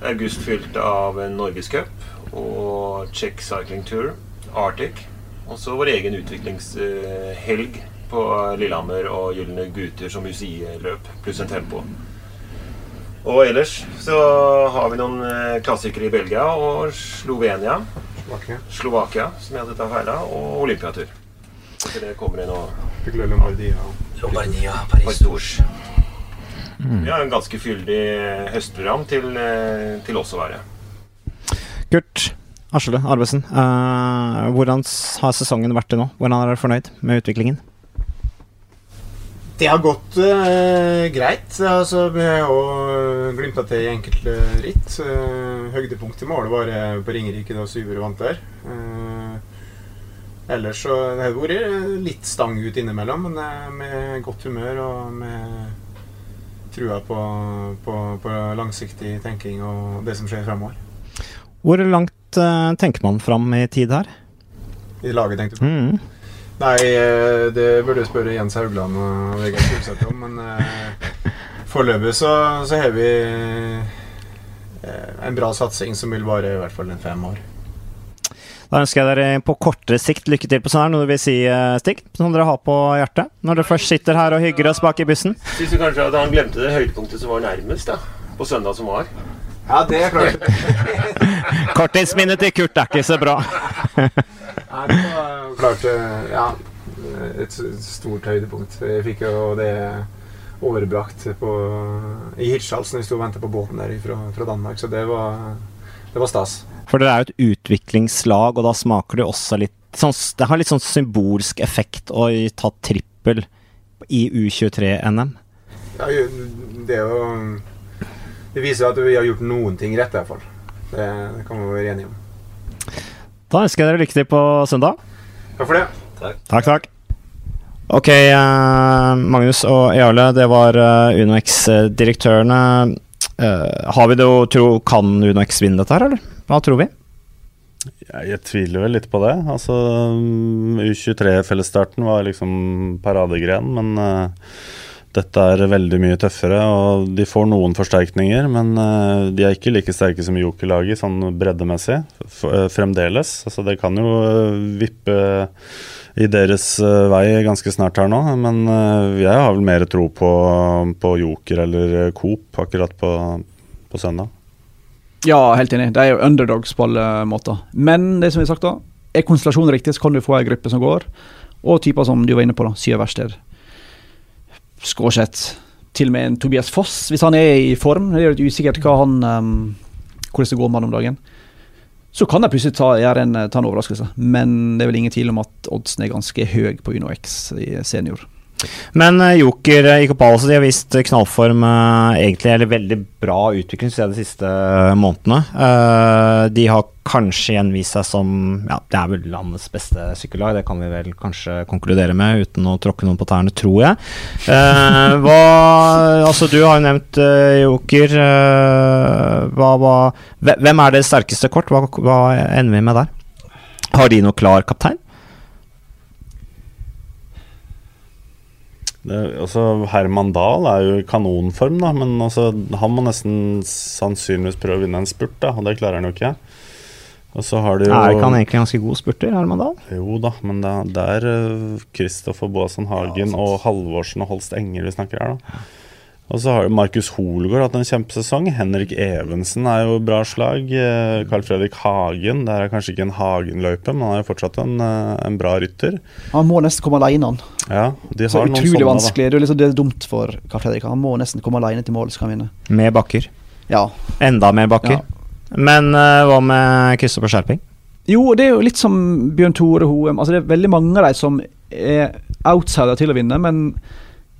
august fylt av norgescup og Czech Cycling Tour, Arctic. Og så vår egen utviklingshelg på Lillehammer og Gylne gutter som UCI-løp, pluss en tempo. Og ellers så har vi noen eh, klassikere i Belgia og Slovenia. Slovakia, som jeg hadde tatt feil av, og Olympiatur. Så det kommer inn og Lombardia, Paris Vi har en ganske fyldig høstprogram til, eh, til oss å være. Kurt Aslede Arvesen, uh, hvordan har sesongen vært til nå? Hvordan er dere fornøyd med utviklingen? Det har gått uh, greit. Altså, vi har jo glimta til i enkelte ritt. Uh, høydepunktet i målet var eh, på Ringerike da Syver vant der. Uh, ellers så det har vært litt stang ut innimellom, men eh, med godt humør og med trua på, på, på langsiktig tenking og det som skjer framover. Hvor langt eh, tenker man fram i tid her? I laget, tenkte du. Mm. Nei, eh, det burde du spørre Jens Haugland og Vegard Solseth om, men eh, foreløpig så, så har vi en bra satsing som vil vare i hvert fall en fem år. Da ønsker jeg dere på kortere sikt lykke til på sånn her, noe du vil si, Stig? Som dere har på hjertet? Når dere først sitter her og hygger oss bak i bussen? Syns du kanskje at han glemte det høydepunktet som var nærmest, da? På søndag som var? Ja, det er klart. Korttidsminnet til Kurt er ikke så bra. Nei, det var klart eh, Ja, et stort høydepunkt. Jeg fikk jo det overbrakt på, i Hirtshals når vi sto og ventet på båten der fra, fra Danmark, så det var, det var stas. For dere er jo et utviklingslag, og da smaker det også litt sånn, Det har litt sånn symbolsk effekt å ta trippel i U23-NM. Ja, det er jo Det viser at vi har gjort noen ting rett, i hvert fall. Det, det kan vi være enige om. Da ønsker jeg dere lykke til på søndag. Takk for det. Takk, takk. takk. Ok, eh, Magnus og Jarle, det var uh, UnoX-direktørene. Eh, har vi det å tro Kan UnoX vinne dette her, eller? Hva tror vi? Jeg, tviler vel litt på det. Altså, U23-fellesstarten var liksom paradegren, men eh, dette er veldig mye tøffere. og De får noen forsterkninger, men eh, de er ikke like sterke som Joker-laget sånn breddemessig. Eh, fremdeles. Altså, det kan jo eh, vippe i deres vei ganske snart her nå, men jeg har vel mer tro på, på Joker eller Coop akkurat på, på søndag. Ja, helt enig. De er jo underdogs på alle måter. Men det som vi har sagt da, er konstellasjonen riktig, så kan du få ei gruppe som går. Og typer som du var inne på, da. Syverksted. Skårseth. Til og med en Tobias Foss, hvis han er i form. Det er jo usikkert hva han, um, hvordan det går med han om dagen. Så kan de plutselig ta, en, ta en overraskelse, men det er vel ingen tvil om at oddsen er ganske høy på Uno X i senior. Men uh, Joker i Ikopales de har vist knallform, uh, egentlig, eller veldig bra utvikling de siste månedene. de har kanskje igjen vist seg som ja, det er vel landets beste sykkellag, det kan vi vel kanskje konkludere med uten å tråkke noen på tærne, tror jeg. hva, altså Du har jo nevnt Joker. Hva, hva, hvem er det sterkeste kort? Hva, hva ender vi med der? Har de noe klar kaptein? Altså, Herman Dahl er jo i kanonform, da, men altså, han må nesten sannsynligvis prøve å vinne en spurt, da, og det klarer han jo ikke. Og så har de jo Er ikke han egentlig ganske god spurter, Herman Dahl? Jo da, men det, er Kristoffer uh, Boasson Hagen ja, og Halvorsen og Holst Enger vi snakker her, da. Og så har Markus Hoelgaard hatt en kjempesesong. Henrik Evensen er jo bra slag. Eh, Carl Fredrik Hagen, det er kanskje ikke en Hagen-løype, men han er jo fortsatt en, eh, en, bra rytter. Han må nesten komme alene, han. Ja, de har så noen utrolig sånne, vanskelig. Det er, liksom, det er dumt for Carl Fredrik. Han må nesten komme alene til mål, skal han vinne. Med bakker. Ja. Enda mer bakker. Ja. Men uh, hva med Kristoffer Skjerping? Jo, det er jo litt som Bjørn Tore Hoem. Altså, det er veldig mange av de som er outsider til å vinne, men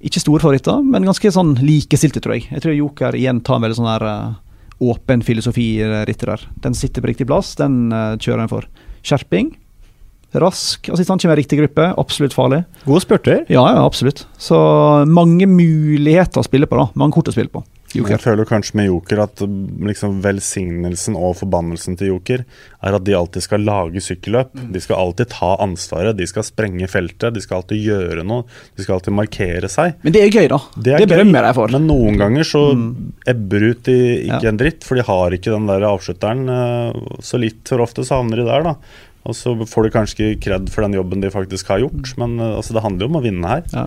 ikke store favoritter, men ganske sånn likestilte, tror jeg. Jeg tror Joker igjen tar en veldig sånn her uh, åpen filosofi-ritter der. Den sitter på riktig plass, den uh, kjører en for. Skjerping. Rask. Altså, med riktig gruppe, absolutt farlig. Gode spurter. Ja, ja, absolutt. Så mange muligheter å spille på, da. Mange kort å spille på. Joker. Jeg føler kanskje med Joker at liksom velsignelsen og forbannelsen til Joker er at de alltid skal lage sykkelløp. De skal alltid ta ansvaret, de skal sprenge feltet, de skal alltid gjøre noe. De skal alltid markere seg. Men det er gøy, da. Det, det berømmer jeg for. Men noen ganger så mm. ebber ut i ikke ja. en dritt, for de har ikke den der avslutteren. Eh, så litt for ofte så havner de der, da. Og så får de kanskje ikke kred for den jobben de faktisk har gjort, men eh, altså, det handler jo om å vinne her. Ja.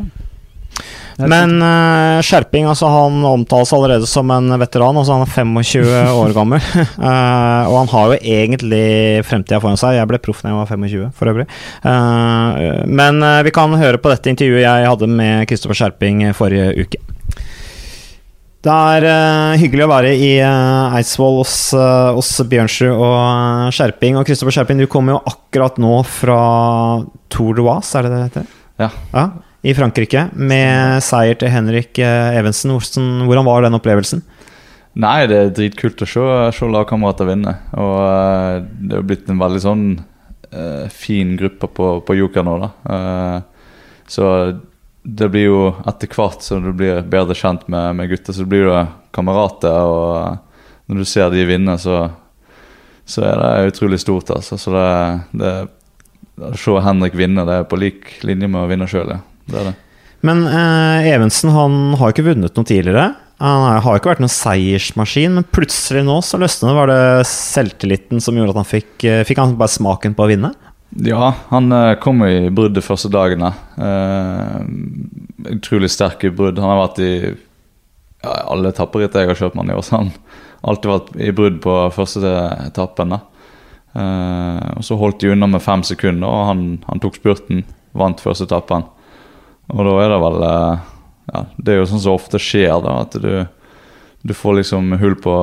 Men uh, Skjerping altså han omtales allerede som en veteran. Altså Han er 25 år gammel. uh, og han har jo egentlig fremtida foran seg. Jeg ble proff da jeg var 25, for øvrig. Uh, men vi kan høre på dette intervjuet jeg hadde med Kristoffer Skjerping forrige uke. Det er uh, hyggelig å være i uh, Eidsvoll hos, uh, hos Bjørnsrud og Skjerping. Og Kristoffer Skjerping, du kommer jo akkurat nå fra Tour de Oise, er det det heter? Ja. ja i Frankrike med seier til Henrik eh, Evensen. Hvordan, var den opplevelsen? Nei, det er dritkult å se, se lagkamerater vinne. Og uh, det er blitt en veldig sånn uh, fin gruppe på, på Joker nå, da. Så det blir jo etter hvert som du blir bedre kjent med, med gutter, så blir du kamerater. Og når du ser de vinne, så, så er det utrolig stort, altså. Så det, det å se Henrik vinne, det er på lik linje med å vinne sjøl, ja det er det. Men eh, Evensen han har ikke vunnet noe tidligere. Han har ikke vært noen seiersmaskin, men plutselig nå så løsnet det. Var det selvtilliten som gjorde at han fikk eh, Fikk han bare smaken på å vinne? Ja, han eh, kom i brudd de første dagene. Uh, utrolig i brudd. Han har vært i ja, alle etapperitt jeg har kjørt med han i år. Så han har alltid vært i brudd på første etappen. Eh, og Så holdt de unna med fem sekunder, og han, han tok spurten. Vant første etappen. Og da er det vel eh, ja, Det er jo sånn som ofte skjer, da. At du, du får liksom hull på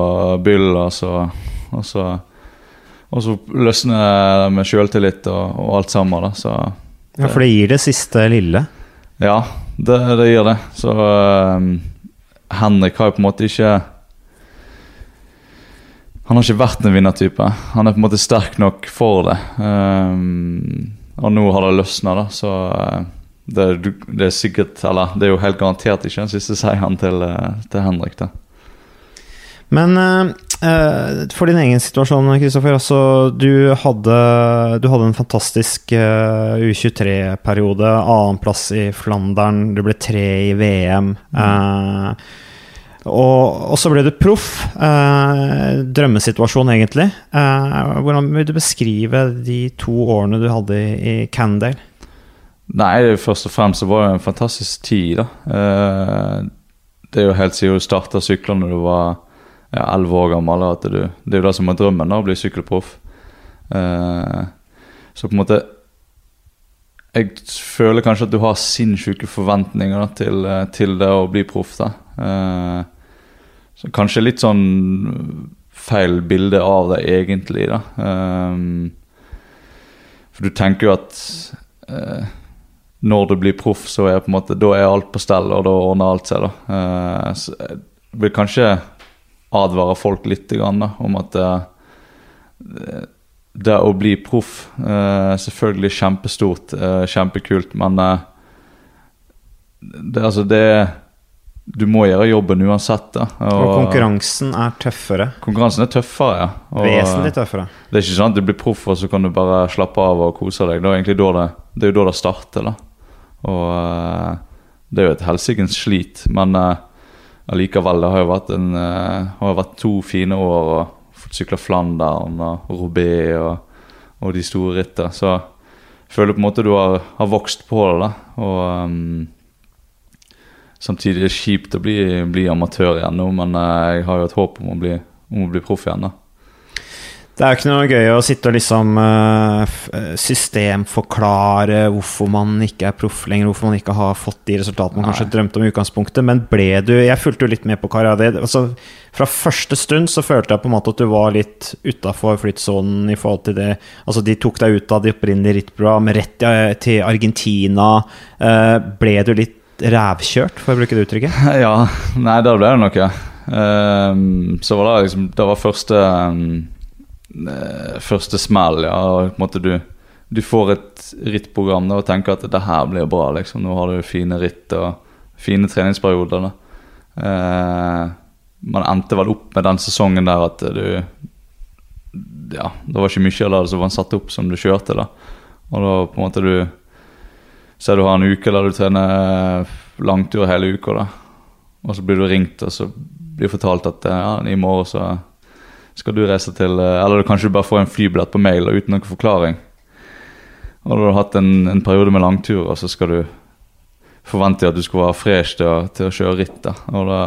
byll, og så, og så, og så løsner det med sjøltillit og, og, alt sammen. da, så Ja, For det gir det siste lille? Ja, det, det gir det. Så um, Henrik har jo på en måte ikke Han har ikke vært en vinnertype. Han er på en måte sterk nok for det. Um, og nå har det løsna, da, så uh, det, det, er sikkert Eller det er jo helt garantert ikke den siste seieren til, eh, til Henrik. da. Men uh, for din egen situasjon, Kristoffer. Altså, du, hadde, du hadde en fantastisk uh, U23-periode. Annenplass i Flandern. Du ble tre i VM. Uh, og, og, så ble du proff. drømmesituasjon, egentlig. hvordan vil du beskrive de to årene du hadde i, i Candale? Nei, først og fremst så var det en fantastisk tid, da. Eh, det er jo helt siden du starta sykler når du var elleve år gammel. At du, det er jo det som er drømmen, da, å bli sykkelproff. Eh, så på en måte Jeg føler kanskje at du har sinnssyke forventninger da, til, til, det å bli proff. da. Eh, så kanskje litt sånn feil bilde av det egentlig. da. For du tenker jo at eh, når du blir proff, så er på en måte, da er alt på stell, og da ordner alt seg. da. Eh, så jeg vil kanskje advare folk litt grann, da, om at eh, det å bli proff eh, Selvfølgelig kjempestort, eh, kjempekult, men eh, det, altså det Du må gjøre jobben uansett. da. Og konkurransen er tøffere. Konkurransen er tøffere, ja. Og, Vesentlig tøffere. Det er ikke sånn at du blir proff og så kan du bare slappe av og kose deg. Det er egentlig da det, det, er jo da det starter. da. Og eh, det er jo et helsikens slit, men uh, allikevel. Det har jo vært, en, uh, har vært to fine år. og Fått sykla Flandern og Robé og, og, de store rittene. Så jeg føler på en måte du har, har vokst på det. da, og um, Samtidig er det kjipt å bli, bli amatør igjen nå, men jeg har jo et håp om å bli, om å bli proff igjen. da. Det er jo ikke noe gøy å sitte og liksom uh, systemforklare hvorfor man ikke er proff lenger, hvorfor man ikke har fått de resultatene man Nei. kanskje drømte om i utgangspunktet. Men ble du Jeg fulgte jo litt med på karrieren. Altså, fra første stund så følte jeg på en måte at du var litt utafor flyttsonen i forhold til det Altså, de tok deg ut av de opprinnelige rittprogram, rett til Argentina. Ble du litt rævkjørt, for å bruke det uttrykket? Ja, nei, da ble det noe. ja. så var det liksom Det var første ehm, eh, Første smell, ja. På en måte du, du får et rittprogram da, og tenker at det her blir bra. liksom Nå har du fine ritt og fine treningsperioder. da Eh, Man endte vel opp med den sesongen der at du Ja, det var ikke mye av det som var satt opp som du kjørte. da Og da på en måte du Så du har en uke der du trener langtur hele uka, da. Og så blir du ringt, og så blir fortalt at ja, i morgen så skal du reise til Eller kanskje du bare får en flybillett på mail uten noen forklaring. Og da har du hatt en, en periode med langtur, og så skal du forvente at du skal være fresh til, å- til å kjøre ritt. Og da,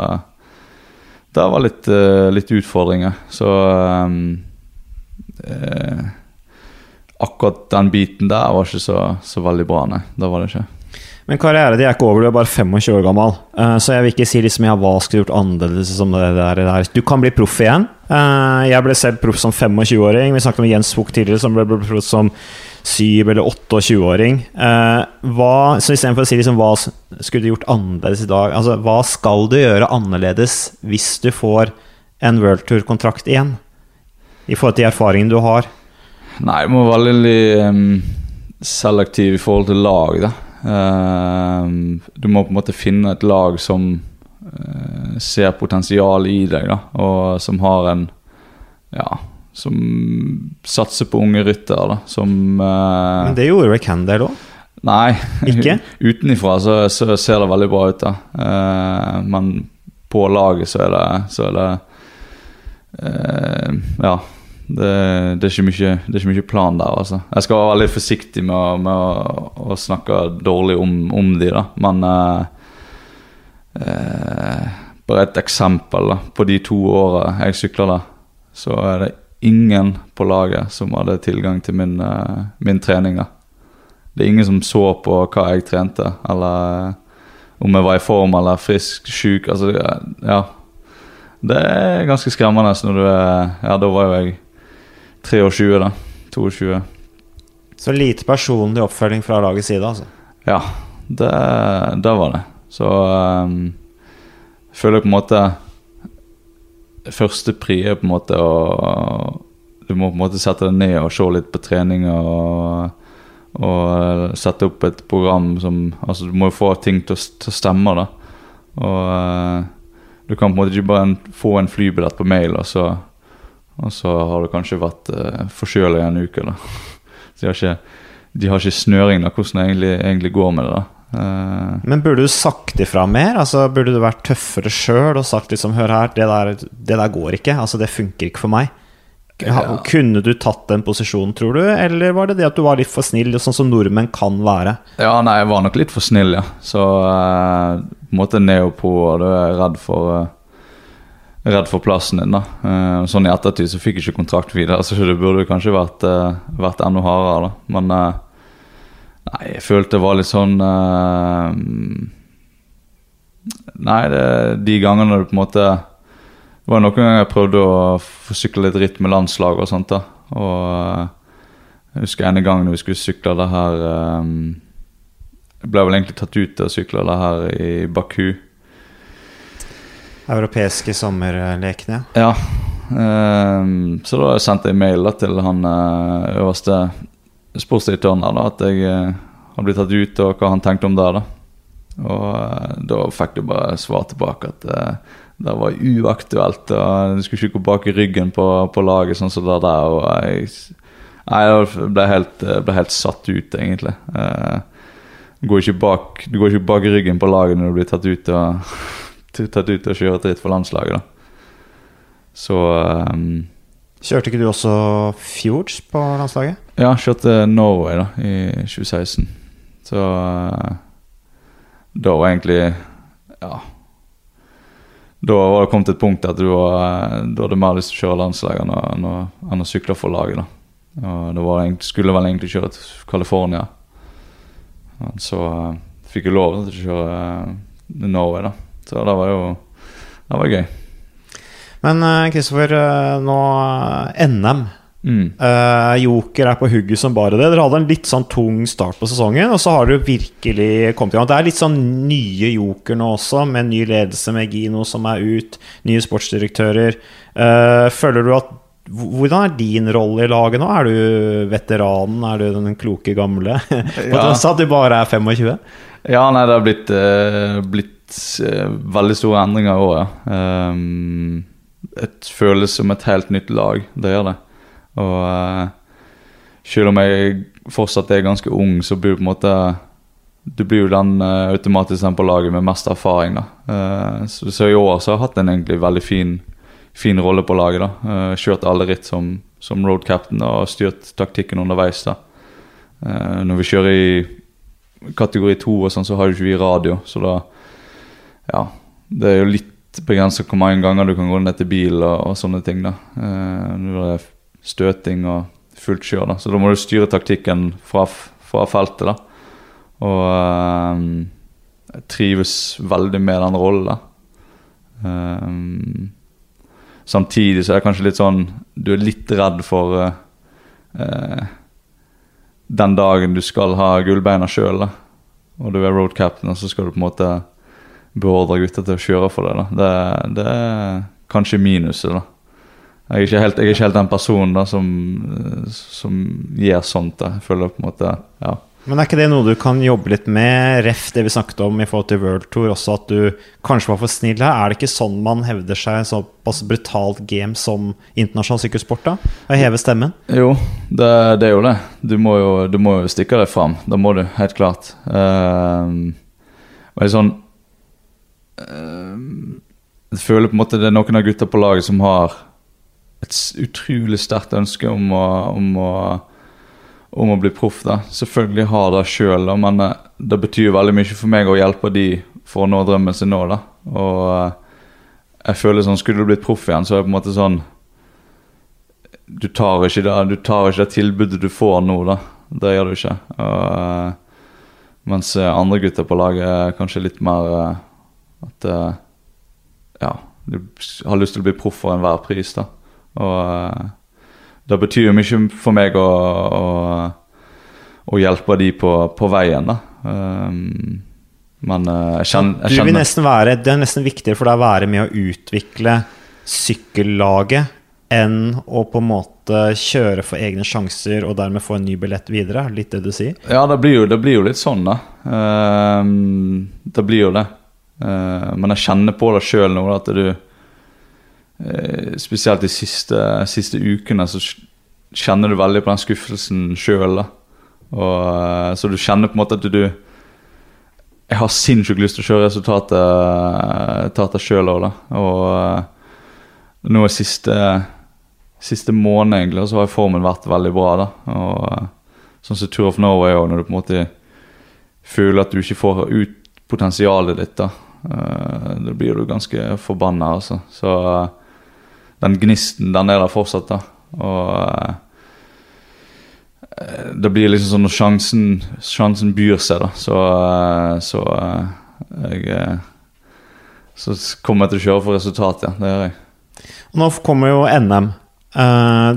det var litt, eh, litt utfordringer. Så um, eh, akkurat den biten der var ikke så, så veldig bra, nei. Det var det ikke. Men karrieren din er ikke over, du er bare 25 år gammel. Eh, så jeg vil ikke si liksom ja, hva skulle gjort annerledes som det der. Du kan bli proff igjen. Eh, jeg ble selv proff som 25-åring. Vi snakket om Jens Vogt tidligere, som ble proff som 7- eller 28-åring. Uh, hva, så istedenfor å si liksom hva skulle du gjort annerledes i dag, altså hva skal du gjøre annerledes hvis du får en World Tour-kontrakt igjen? I forhold til de erfaringene du har. Nei, jeg må være veldig um, selektiv i forhold til lag, da. Uh, du må på en måte finne et lag som eh, ser potensial i deg, da. Og som har en Ja, som satser på unge ryttere, da. Som eh, Men det gjorde vel Candale òg? Nei. Ikke? Utenifra så, så ser det veldig bra ut, da. Eh, men på laget så er det, så er det eh, Ja. Det, det, er mye, det er ikke mye plan der, altså. Jeg skal være veldig forsiktig med, med å, å snakke dårlig om, om de, da. Men eh, eh, bare et eksempel da. på de to åra jeg sykla der, så er det ingen på laget som hadde tilgang til min, eh, min trening. da. Det er ingen som så på hva jeg trente, eller om jeg var i form eller frisk, sjuk. Altså, ja. Det er ganske skremmende når du er Ja, da var jo jeg 23, da. 22. Så lite personlig oppfølging fra lagets side, altså. Ja, det, det var det. Så um, jeg føler på en måte Første pri er på en måte å Du må på en måte sette deg ned og se litt på trening og, og sette opp et program som Altså, du må jo få ting til å, til å stemme, da. Og uh, du kan på en måte ikke bare få en flybillett på mail, og så, og så har du kanskje vært uh, forkjøla i en uke, da. De har ikke, de har ikke snøring da, hvordan det egentlig, egentlig går med det. da. Eh, Men burde du sagt ifra mer? Altså, burde du vært tøffere sjøl og sagt liksom Hør her, det der, det der går ikke. Altså, det funker ikke for meg. Ja. Kunne du tatt den posisjonen, tror du? Eller var det det at du var litt for snill, sånn som nordmenn kan være? ja, nei, jeg var nok litt for snill, ja. Så eh, på en måte ned og du er redd for uh, Redd for plassen din, da. Uh, sånn i ettertid så fikk jeg ikke kontrakt videre, så det burde kanskje vært, uh, vært enda hardere, da. Men Nei, jeg følte det var litt sånn uh, Nei, det, de gangene du på en måte Det var noen ganger jeg prøvde å få sykle litt ritt med landslag og sånt. da. Og uh, jeg husker en gang når vi skulle sykle det her eh, Jeg ble vel egentlig tatt ut til å sykle det her i Baku. Europeiske sommerlekene, Ja. ehm, så da sendte jeg mail da, til han øverste sportsdirektøren at jeg hadde har blitt tatt ut, og hva han tenkte om det. da. Og eh, da fikk jeg bare svar tilbake at eh, det var uaktuelt. og Du skulle ikke gå bak i ryggen på, på laget sånn som det der. og jeg, jeg ble helt, ble helt satt ut, egentlig. Eh, du, går ikke bak, du går ikke bak i ryggen på laget når du blir tatt ut og, tatt ut og kjører dritt ritt for landslaget. da. Så um, Kjørte ikke du også Fjords på landslaget? Ja, kjørte Norway da, i 2016. Så eh, da var egentlig Ja. Da var det kommet til et punkt at du var, da hadde mer lyst til å kjøre landslaget enn å- enn å- sykle for laget. da. Og det var, skulle vel egentlig kjøre til California. Så uh, fikk jeg lov til å kjøre uh, Norway, da. Så det var jo Det var gøy. Men eh, Kristoffer, eh, nå eh, NM. Mm. Eh, Joker er på hugget som bare det. Dere hadde en litt sånn tung start på sesongen, og så har dere virkelig kommet i gang. Det er litt sånn nye Joker nå også, med ny ledelse med Gino som er ut, nye sportsdirektører. Eh, føler du at hvordan er din rolle i laget nå? Er du veteranen? Er du den kloke gamle? Ja. av at du bare er 25? Ja, nei, det har blitt, eh, blitt eh, veldig store endringer i året. Um, det føles som et helt nytt lag, det gjør det. Og eh, selv om jeg fortsatt er ganske ung, så blir du på en måte Du blir jo den eh, automatisk den på laget med mest erfaring, da. Eh, så, i år så har jeg hatt en egentlig veldig fin, fin rolle på laget, da. Kjørt alle ritt som, som road captain og styrt taktikken underveis, da. Når vi kjører i kategori to og sånn, så har jo ikke vi radio, så da Ja. Det er jo litt begrenset hvor mange ganger du kan gå ned til bil og, og sånne ting, da. Når det er støting og fullt kjør, da. Så da må du styre taktikken fra, fra feltet, da. Og eh, jeg trives veldig med den rollen, da. Um, samtidig så er det kanskje litt sånn Du er litt redd for uh, uh, den dagen du skal ha gullbeina sjøl, og du er road captain, og så skal du på en måte beordre gutta til å kjøre for deg. da. Det, det er kanskje minuset, da. Jeg er ikke helt, er ikke helt den personen da som, som gjør sånt. da. Jeg føler på en måte Ja. Men er ikke det noe du kan jobbe litt med, ref det vi snakket om i forhold til World Tour, også at du kanskje var for snill her? Er det ikke sånn man hevder seg i såpass brutalt game som internasjonal sykkelsport, da? Å heve stemmen? Jo, det, det er jo det. Du må jo, du må jo stikke deg fram. Det må du, helt klart. Uh, og jeg er sånn uh, Jeg føler på en måte det er noen av gutta på laget som har et utrolig sterkt ønske om å, om å, om å bli proff. da. Selvfølgelig har det sjøl, men eh, det betyr veldig mye for meg å hjelpe de for å nå drømmen sin nå. da. Og eh, jeg føler sånn, Skulle du blitt proff igjen, så er det på en måte sånn du tar ikke det, du tar ikke det tilbudet du får nå, da. Det gjør du ikke. Og, eh, mens andre gutter på laget er kanskje litt mer at Ja, du har lyst til å bli proff for enhver pris, da. Og eh, det betyr jo mye for meg å, å, å hjelpe de på, på veien, da. Um, men eh, jeg kjenner, Du jeg kjenner være, Det er nesten viktigere for deg å være med å utvikle sykkellaget enn å på en måte kjøre for egne sjanser og dermed få en ny billett videre? Er Litt det du sier? Ja, det blir jo, det blir jo litt sånn, da. Um, det blir jo det. Uh, men jeg kjenner på det sjøl nå, at du Spesielt de siste, siste ukene så kjenner du veldig på den skuffelsen sjøl. Så du kjenner på en måte at du Jeg har sinnssykt lyst til å kjøre resultatet, resultatet sjøl òg, da. Og eh, nå er siste siste måned egentlig, så har formen vært veldig bra. da, og eh, Sånn som Tour of Norway òg, når du på en måte føler at du ikke får ut potensialet ditt. da, eh, Da blir du ganske forbanna, altså. Så eh, den gnisten, den er der fortsatt, da. Og eh, det blir liksom sånn når sjansen, sjansen byr seg, da, så, eh, så eh, jeg Så kommer jeg til å kjøre for resultat, ja. Det gjør jeg. Nå kommer jo NM.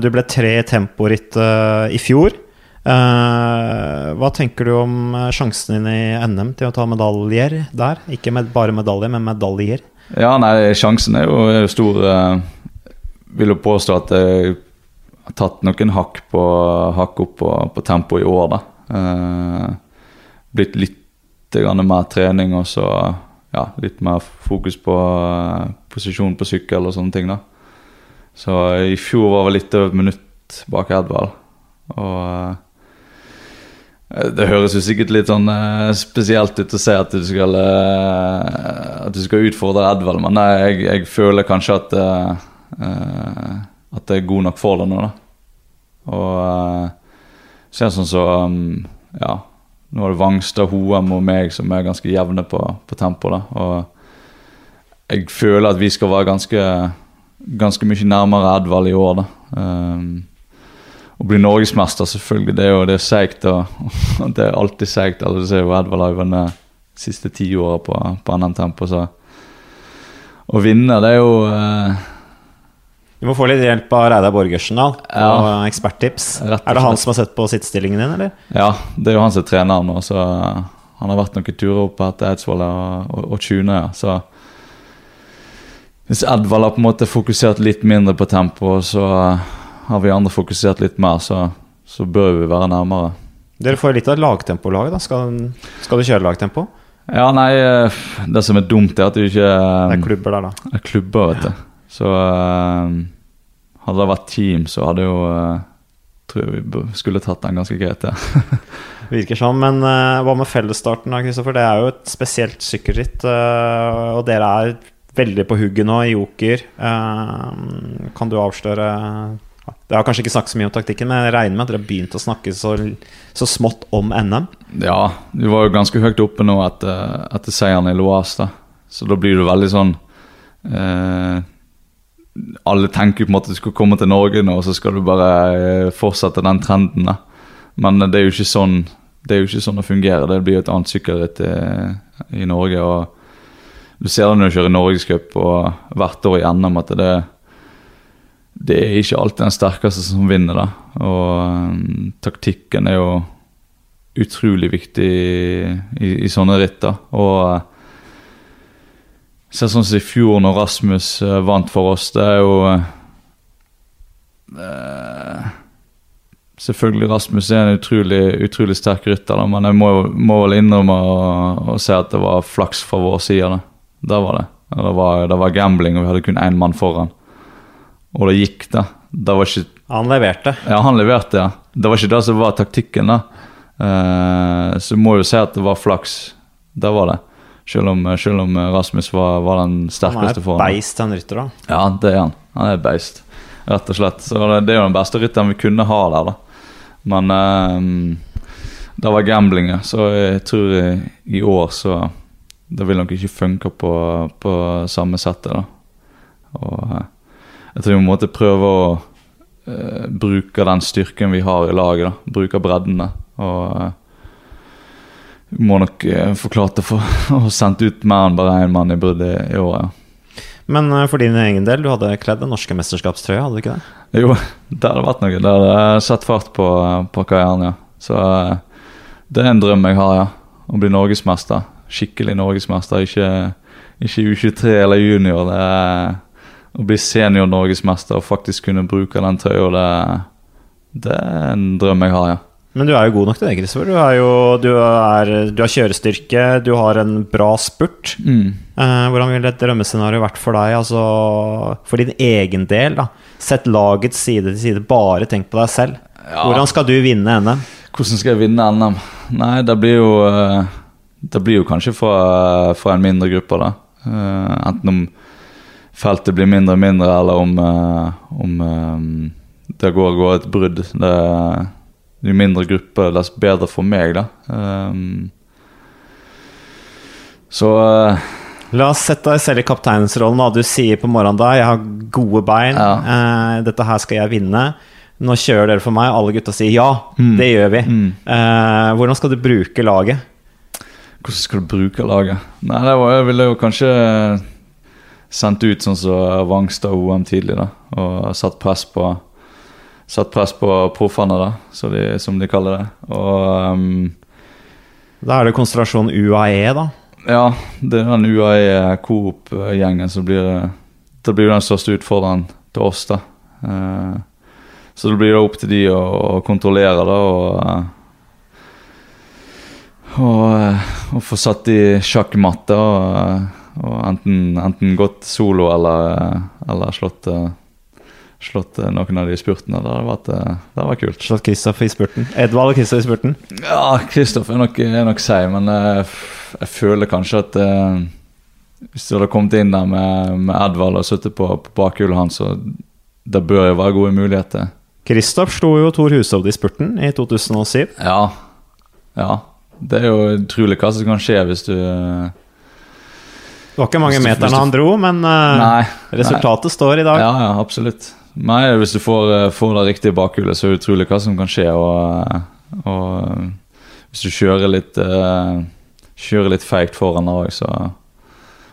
Du ble tre i temporitt i fjor. Hva tenker du om sjansen din i NM til å ta medaljer der? Ikke med, bare medaljer, men medaljer. Ja, nei, sjansen er jo stor. Vil jo påstå at jeg har tatt noen hakk, på, hakk opp på, på tempo i år, da. Eh, blitt litt mer trening og så ja, litt mer fokus på eh, posisjon på sykkel og sånne ting, da. Så i fjor var vel litt over et minutt bak Edvald. Og eh, det høres jo sikkert litt sånn eh, spesielt ut å si at du skal eh, At du skal utfordre Edvald, men nei, jeg, jeg føler kanskje at eh, At jeg er god nok for det nå, da. Og uh, ser sånn så um, Ja, nå er det Vangstad, Hoem og meg som er ganske jevne på, på tempo, da. Og jeg føler at vi skal være ganske Ganske mye nærmere Edvald i år, da. Um, å bli norgesmester, selvfølgelig, det er jo det er seigt. Det er alltid seigt. Edvald har vunnet de siste ti åra på, på NM-tempo, så å vinne, det er jo eh, Du må få litt hjelp av Reidar Borgersen da, og eksperttips. Og Er det han som har sett på sittestillingen din, eller? Ja, det er jo han som er trener nå, så eh, han har vært noen turer opp til Eidsvoll og, og, og Tjune, ja. Så hvis Edvald har på en måte fokusert litt mindre på tempo, så eh, har vi andre fokusert litt mer, så, så bør vi være nærmere. Dere får litt av et lagtempo-lag, da. Skal, skal du kjøre lagtempo? Ja, nei, eh, det som er dumt, er at du ikke Det er klubber der, da. er klubber, vet du. Så eh, hadde det vært team, så hadde jo eh, Tror jeg vi skulle tatt den ganske greit, ja. Virker sånn. Men eh, hva med fellesstarten, da, Kristoffer? Det er jo et spesielt sykkelritt. eh, og dere er veldig på hugget nå i Joker. Eh, kan du avsløre Det har kanskje ikke snakket så mye om taktikken, men jeg regner med at dere har begynt å snakke så, så smått om NM. Ja, vi var jo ganske høyt oppe nå etter, etter seieren i Loas, da. Så da blir det veldig sånn eh, Alle tenker på en måte at du skal komme til Norge nå, og så skal du bare eh, fortsette den trenden, da. Men det er jo ikke sånn det er jo ikke sånn det fungerer. Det blir jo et annet sykkelritt i, i Norge. og Du ser det når du kjører Norgescup og hvert år i at det, det er ikke alltid den sterkeste som vinner. da. Og um, taktikken er jo utrolig viktig i, i, i sånne ritt. da. Og uh, sånn som i fjor, når Rasmus uh, vant for oss, det er jo uh, Selvfølgelig Rasmus er en utrolig, utrolig sterk rytter, da, men jeg må, må vel innrømme å, si at det var flaks fra vår side. da. Der var det. Det var, det var gambling, og vi hadde kun én mann foran. Og det gikk, da. Det var ikke Han leverte. ja, han leverte, ja. Det var ikke det som var taktikken, da. Eh, så må må jo si at det var flaks. Det var det. Selv om, selv om Rasmus var, var den Han er sterkeste foran. beist, han rytter, da. Ja, det er han. Han er beist, rett og slett. Så det, det er jo den beste rytteren vi kunne ha der, da. Men eh, det var gambling, så jeg tror i, i år så Det vil nok ikke funke på, på samme settet, da. Og eh, jeg tror vi måtte prøve å eh, bruke den styrken vi har i laget, da. Bruke breddene. Og eh, må nok forklart det for få sendt ut mer enn bare én mann i bruddet i år, ja. Men eh, for din egen del, du hadde kledd den norske mesterskapstrøya, hadde du ikke det? Jo, det hadde vært noe. Det hadde satt fart på, på karrieren, ja. Så eh, det er en drøm jeg har, ja. Å bli norgesmester. Skikkelig norgesmester. Ikke, ikke U23 eller junior. Det er å bli senior norgesmester og faktisk kunne bruke den trøya, det, det er en drøm jeg har, ja. Men du er jo god nok til det, Kristoffer. Du, er jo, du, er, du har kjørestyrke, du har en bra spurt. Mm. Eh, hvordan ville et drømmescenario vært for deg, altså for din egen del? da Sett lagets side til side, bare tenk på deg selv. Ja. Hvordan skal du vinne NM? Hvordan skal jeg vinne NM? Nei, det blir jo eh, Det blir jo kanskje fra, fra en mindre gruppe, da. Eh, enten om feltet blir mindre og mindre, eller om, eh, om eh, det går, går et brudd. Det, jo mindre gruppe, dess bedre for meg, da. Um, så uh, La oss sette deg selv i kapteinsrollen. Du sier på morgenen da 'Jeg har gode bein. Ja. uh, dette her skal jeg vinne'. Nå kjører dere for meg. Alle gutta sier 'ja'. Det gjør vi. mm. Uh, hvordan skal du bruke laget? Hvordan skal du bruke laget? Nei, det var, Jeg ville jo kanskje sendt ut sånn som Vangstad OM tidlig, da. Og satt press på Satt press på proffene, da, så de, som de kaller det. Og um, Da er det konsentrasjon UAE, da. ja, det er den UAE Coop-gjengen som blir Det blir den største utfordreren til oss, da. Uh, så det blir da opp til de å, å kontrollere, da, og eh, og, eh, og få satt i sjakkmatte og, eh, og enten, enten gått solo eller, eh, eller slått, eh, slått eh, noen av de spurtene. Det hadde vært, eh, det hadde vært kult. Slått Kristoff i spurten. Edvald og Kristoff i spurten. Ja, Kristoff er nok, er nok seig, men jeg, jeg føler kanskje at eh, hvis du hadde kommet inn der med, med Edvald og sittet på, på bakhjulet hans, så det bør jo være gode muligheter. Kristoff slo jo Tor Hushovd i spurten i 2007. Ja. Ja. Det er jo utrolig hva som kan skje hvis du eh, Det var ikke mange meterne han dro, men uh, Nei. resultatet står i dag. Ja, ja, absolutt. Nei, hvis du får, eh, får det riktige bakhjulet, så er det utrolig hva som kan skje. Og, eh, og eh, hvis du kjører litt Kjører litt feigt foran der òg, så,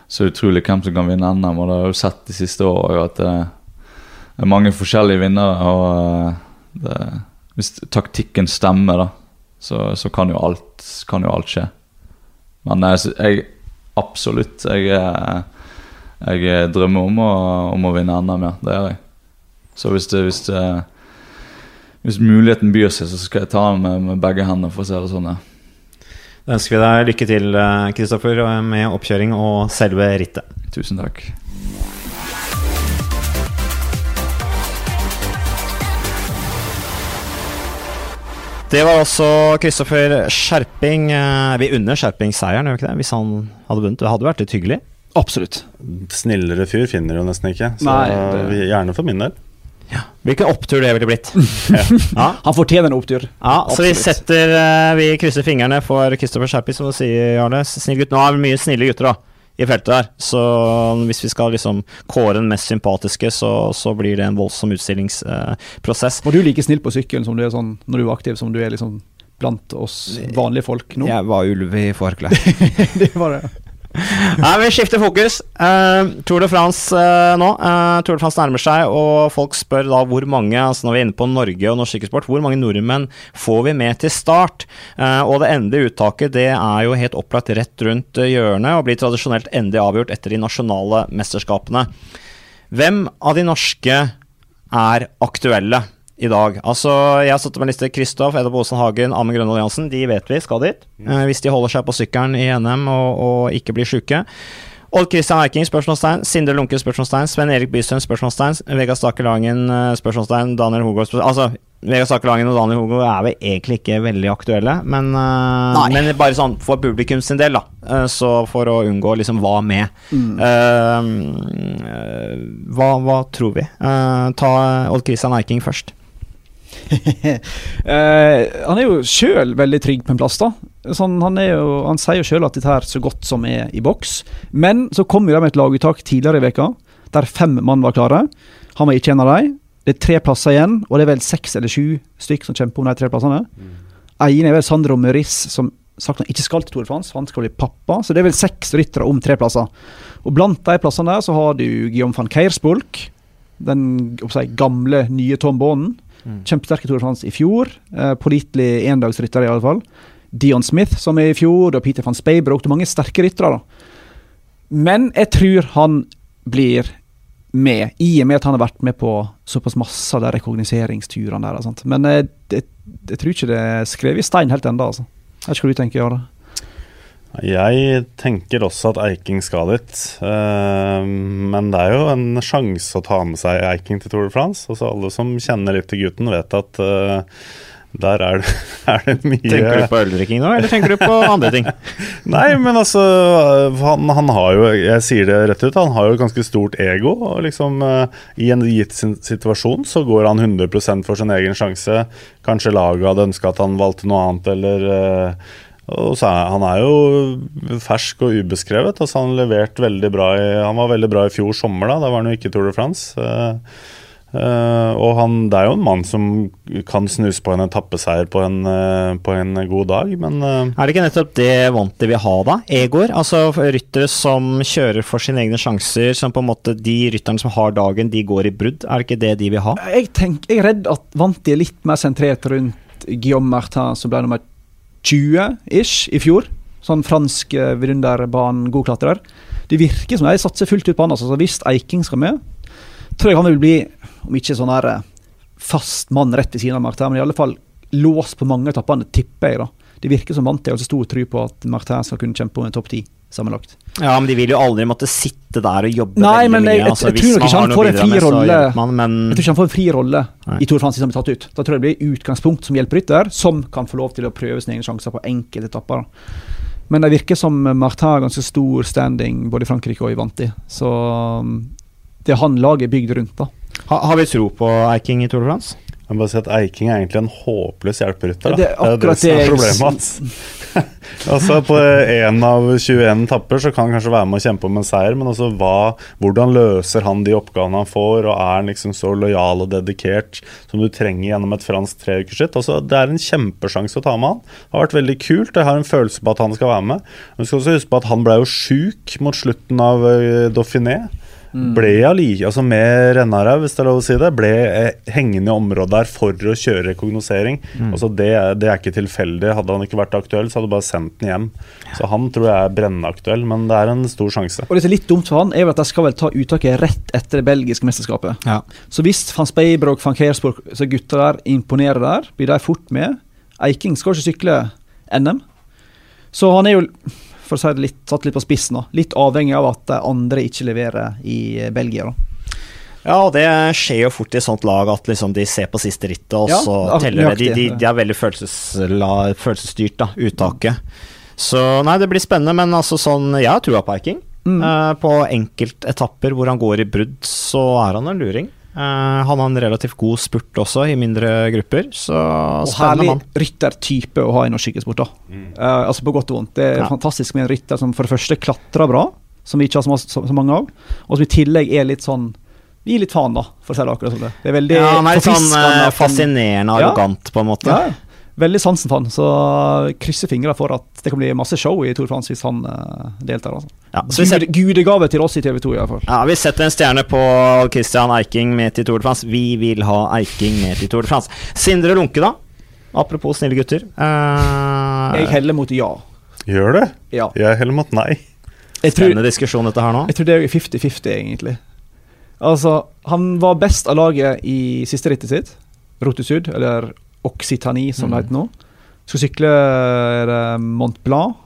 så er det utrolig hvem som kan vinne NM. Og det har jeg jo sett de siste åra at det er mange forskjellige vinnere. Og det, hvis taktikken stemmer, da, så, så kan, jo alt, kan jo alt skje. Men jeg, absolutt Jeg, jeg drømmer om å, om å vinne NM, ja. Det gjør jeg. Så hvis, det, hvis, det, hvis muligheten byr seg, så skal jeg ta den med, med begge hendene, for å si det sånn. Da ønsker vi deg lykke til, eh, Kristoffer, med oppkjøring og selve rittet. Tusen takk. Det var også Kristoffer Skjerping. Eh, Vi unner Skjerping seieren, gjør vi ikke det? Hvis han hadde vunnet. Det hadde vært litt hyggelig. Absolutt. Snillere fyr finner du nesten ikke. Så Nei, det- gjerne for min del. Hvilken opptur det ville blitt. ja. Han fortjener en opptur. Ja, så vi setter eh, Vi krysser fingrene for Kristoffer Skjerping, som du sier, Jarle. Snill gutt. Nå er det mye snille gutter da i feltet der, så hvis vi skal liksom kåre den mest sympatiske, så, så blir det en voldsom utstillingsprosess. Var du like snill på sykkelen som du er sånn når du er aktiv, som du er liksom blant oss vanlige folk nå? Jeg var ulv i forkleet. det var det. Nei, vi skifter fokus. Uh, Tour de France uh, nå. Uh, Tour de France nærmer seg, og folk spør da hvor mange altså Når vi er inne på Norge og norsk sykkelsport, hvor mange nordmenn får vi med til start? Og det endelige uttaket det er jo helt opplagt rett rundt hjørnet, og blir tradisjonelt endelig avgjort etter de nasjonale mesterskapene. Hvem av de norske er aktuelle i dag? Altså, Jeg har satt opp en liste. Kristoff, Edda Bosen Hagen, Amund Grønvold Jansen. De vet vi skal dit. Eh, hvis de holder seg på sykkelen i NM og, og ikke blir sjuke. Odd Christian Eiking, spørsmålstegn. Sindre Lunke, spørsmålstegn. Sven Erik Bystøen, spørsmålstegn. Vegard Stake Langen, eh, spørsmålstegn. Daniel Hogo, spørsmålstegn. Altså, Vegard Stake Langen og Daniel Hogo er vel egentlig ikke veldig aktuelle, men, eh, men bare sånn for publikum sin del, da. Eh, så for å unngå liksom hva med. Eh, hva, hva tror vi? Uh, ta Odd Christian Eiking først. Eh, han er jo sjøl veldig trygg på en plass, da. Sånn, han, jo, han sier jo sjøl at dette her så godt som er i boks. Men så kom jo de med et laguttak tidligere i veka der fem mann var klare. Han var ikke en av dem. Det er tre plasser igjen, og det er vel seks eller sju stykk som kjemper om de tre plassene. Ene er vel Sandro Møris, som sagt han ikke skal til Tour de France, han skal bli pappa. Så det er vel seks ryttere om tre plasser. Og blant de plassene der så har du Guillaume van Keirsbulk, den si, gamle, nye Tom Bonen. Kjempesterk Kjempesterke Tour de France i fjor. Eh, Pålitelig endagsrytter, i alle fall. Dion Smith, som er i fjor, og Peter van Speybrok. Det mange sterke ryttere. Men jeg tror han blir med, i og med at han har vært med på såpass masse av de rekognoseringsturene der. Men jeg, jeg, jeg tror ikke det er skrevet i stein helt ennå, altså. Jeg vet ikke hva du tenker, Jare. Jeg tenker også at Eiking skal dit. eh, men det er jo en sjanse å ta med seg Eiking til Tour de France. Altså Alle som kjenner litt til gutten, vet at eh, der er det, er det mye Tenker du på øldrikking nå, eller tenker du på andre ting? Nei, men altså han, han har jo, jeg sier det rett ut, han har jo et ganske stort ego. og liksom eh, I en gitt situasjon så går han 100% for sin egen sjanse. Kanskje laget hadde ønska at han valgte noe annet, eller og så er, Han er jo fersk og ubeskrevet. altså Han bra i, han var veldig bra i fjor sommer, da. Da var han jo ikke Tour de France. Uh, Uh, og han, det er jo en mann som kan snuse på en etappeseier på en, eh, på en god dag, men uh. Er det ikke nettopp det Wanty vil ha, da? Egor? Altså ryttere som kjører for sine egne sjanser, som på en måte De rytterne som har dagen, de går i brudd. Er det ikke det de vil ha? Jeg, tenk, jeg er redd at Wanty er litt mer sentrert rundt Guillaume Martin, som ble nummer 20-ish i fjor. Sånn fransk eh, vidunderbanen godklatrer. Det virker som de satser fullt ut på han. Altså, så hvis Eiking skal med, tror jeg han vil bli, om ikke sånn her eh, fast mann rett ved siden av Martin, men i alle fall låst på mange etappene, tipper jeg. da. Det virker som Vanti har stor tro på at Martin skal kunne kjempe om en topp ti sammenlagt. Ja, men de vil jo aldri måtte sitte der og jobbe Nei, veldig men mye. jeg- jeg- altså, jeg hvis tror nok man ikke har han noe får en med, fri så rolle. Man, men Jeg tror ikke han får en fri rolle Nei. i Tour de France som blir tatt ut. Da tror jeg det blir utgangspunkt som hjelperytter, som kan få lov til å prøve sine egne sjanser på enkelte etapper. Men det virker som Martin har ganske stor standing både i Frankrike og i Vanti. Så um, det er han laget er bygd rundt, da. ha, har vi tro på Eiking i Tour de France? jeg må bare si at Eiking er egentlig en håpløs hjelperytter. Det er akkurat det, er det- problemet hans. altså På én av 21 etapper så kan han kanskje være med å kjempe om en seier, men altså hva, hvordan løser han de oppgavene han får, og er han liksom så lojal og dedikert som du trenger gjennom et fransk treukersritt? Altså, det er en kjempesjanse å ta med han. Det har vært veldig kult. Jeg har en følelse på at han skal være med. Men du skal også huske på at han ble jo sjuk mot slutten av uh, Dauphiné. Ble like, altså med Rennarev, hvis det er lov å si det, ble jeg hengende i området der for å kjøre rekognosering. Altså det, er- det er ikke tilfeldig. Hadde han ikke vært aktuell, så hadde du bare sendt den hjem. Så han tror jeg er brennende aktuell, men det er en stor sjanse. Og det som er litt dumt for han, er vel at de skal vel ta uttaket rett etter det belgiske mesterskapet. Ja. Så hvis van Speiber og van Kersborg, så gutta der, imponerer der, blir de fort med. Eiking skal ikke sykle NM. Så han er jo, for å si det litt, satt litt på spissen, da, litt avhengig av at andre ikke leverer i eh, Belgia. da. Ja, og det skjer jo fort i sånt lag at liksom de ser på siste rittet, og Ja, så teller det. De, de, de er veldig følelsesstyrt, da, uttaket. Så nei, det blir spennende, men altså sånn Jeg har trua på Eiking. Mm. Uh, på enkeltetapper hvor han går i brudd, så er han en luring. Eh, han har en relativt god spurt også, i mindre grupper, så Og herlig ryttertype å ha i norsk skikkesport. Mm. Uh, altså på godt og vondt. Det er Ja. fantastisk med en rytter som for det første klatrer bra, som vi ikke har så, så, så mange av, og som i tillegg er litt sånn Vi gir litt faen, da, for å si det akkurat som det. Det er veldig Ja, han er litt sånn uh, fascinerende arrogant, Ja. på en måte. Ja, veldig sansen for han, så krysser fingra for at det kan bli masse show i Tour de France hvis han uh, deltar. Altså. Ja, så vi setter gudegave til oss i TV 2 i hvert fall. Ja, Vi setter en stjerne på Christian Eiking med til Tour de France. Vi vil ha Eiking med til Tour de France. Sindre Lunke, da? Apropos snille gutter. Uh... Jeg heller mot ja. Gjør det? ja. Jeg heller mot nei. Spennende diskusjon, dette her nå. jeg tror det er 50-50, egentlig. Altså, han var best av laget i siste rittet sitt, Route Sud, eller Occitanie som Mm. det heter nå. Skal sykle Mont Blanc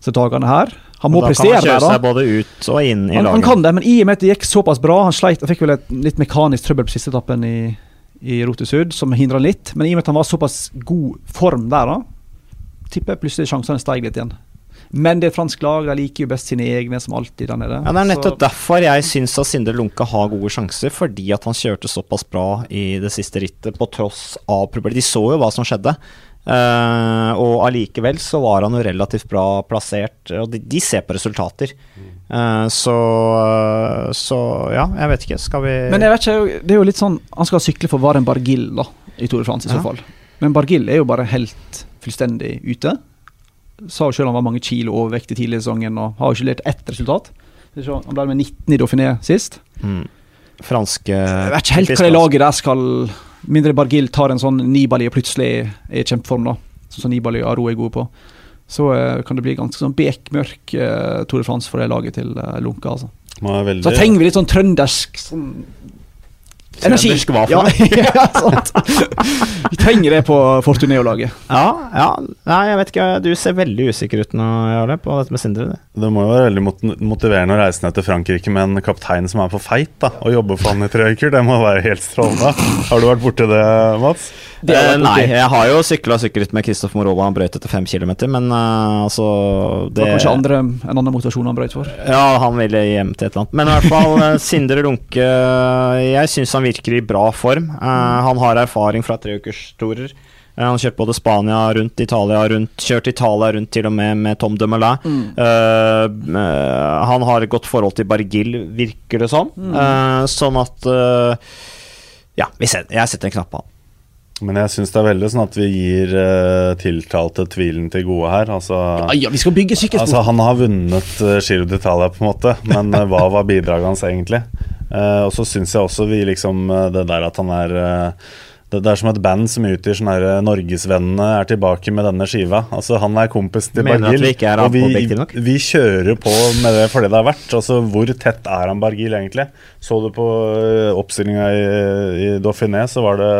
disse dagene her. Han må prestere han der, da. både ut og inn i Han, han kan det, men i og med at det gikk såpass bra Han sleit, han fikk vel et litt mekanisk trøbbel på siste etappen i, i Rotesud, som hindra litt. Men i og med at han var såpass god form der, da, tipper jeg plutselig sjansene steg litt igjen. Men det er fransk lag, de liker jo best sine egne, som alltid der nede. Ja, Det er nettopp Så- derfor jeg syns at Sindre Lunke har gode sjanser, fordi at han kjørte såpass bra i det siste rittet, på tross av problemer. De så jo hva som skjedde. Uh, og allikevel så var han jo relativt bra plassert, og de, de ser på resultater. Uh, så Så ja, jeg vet ikke. Skal vi Men jeg vet ikke, det er jo litt sånn Han skal sykle for Varen Bargill da, i Tour de France, i så fall. Men Bargill er jo bare helt fullstendig ute. Sa jo selv han var mange kilo overvektig tidlig i sesongen og har jo ikke lert ett resultat. Han ble med 19 i Dauphiné sist. mm, Franske Jeg vet ikke helt hva det laget der skal Mindre Bargil tar en sånn Nibali og plutselig er i kjempeform, da. Sånn som Nibali og Aro er gode på. Så uh, kan det bli ganske sånn bekmørk uh, Tour de France for det laget til uh, Lunka, altså. Veldig Så trenger vi litt sånn trøndersk sånn Energi. Ja, ja, sant. Vi trenger det på Fortuneo-laget. Ja, ja. Nei, jeg vet ikke. Du ser veldig usikker ut nå, Jarle, på dette med Sindre. Det må jo være veldig motiverende å reise ned til Frankrike med en kaptein som er på feit, da, og jobbe for han i tre uker. Det må være helt strålende. Har du vært borti det, Mats? Det har Eh, nei, jeg har jo sykla sykkelritt med Kristoff Morova. Han brøt etter fem kilometer, men uh, altså Det var kanskje andre, en annen motivasjon han brøt for. Ja, han ville hjem til et eller annet. Men i hvert fall, eh, Sindre Lunke Jeg syns han virker i bra form. Uh, han har erfaring fra treukerstorer. Eh, han har kjørt både Spania rundt, Italia rundt, kjørt Italia rundt til og med med Tom de Melin. Mm. Uh, eh, han har et godt forhold til Bargil, virker det som. Mm. Uh, sånn at Ja, vi ser, jeg setter en knapp på han. Men jeg syns det er veldig sånn at vi gir uh, tiltalte tvilen til gode her. Altså, Ja, ja, vi skal bygge sykkelsport. altså Han har vunnet uh, Giro d'Italia, på en måte, men uh, hva var bidraget hans egentlig? Uh, og så syns jeg også vi liksom Det der at han er eh, det, det er som et band som utgir sånn her eh, Norgesvennene er tilbake med denne skiva. Altså Han er kompis til at vi og vi, vi kjører på med det for det det er verdt. Altså Hvor tett er han Bargil egentlig? Så du på uh, oppstillinga i, i Dauphiné, så var det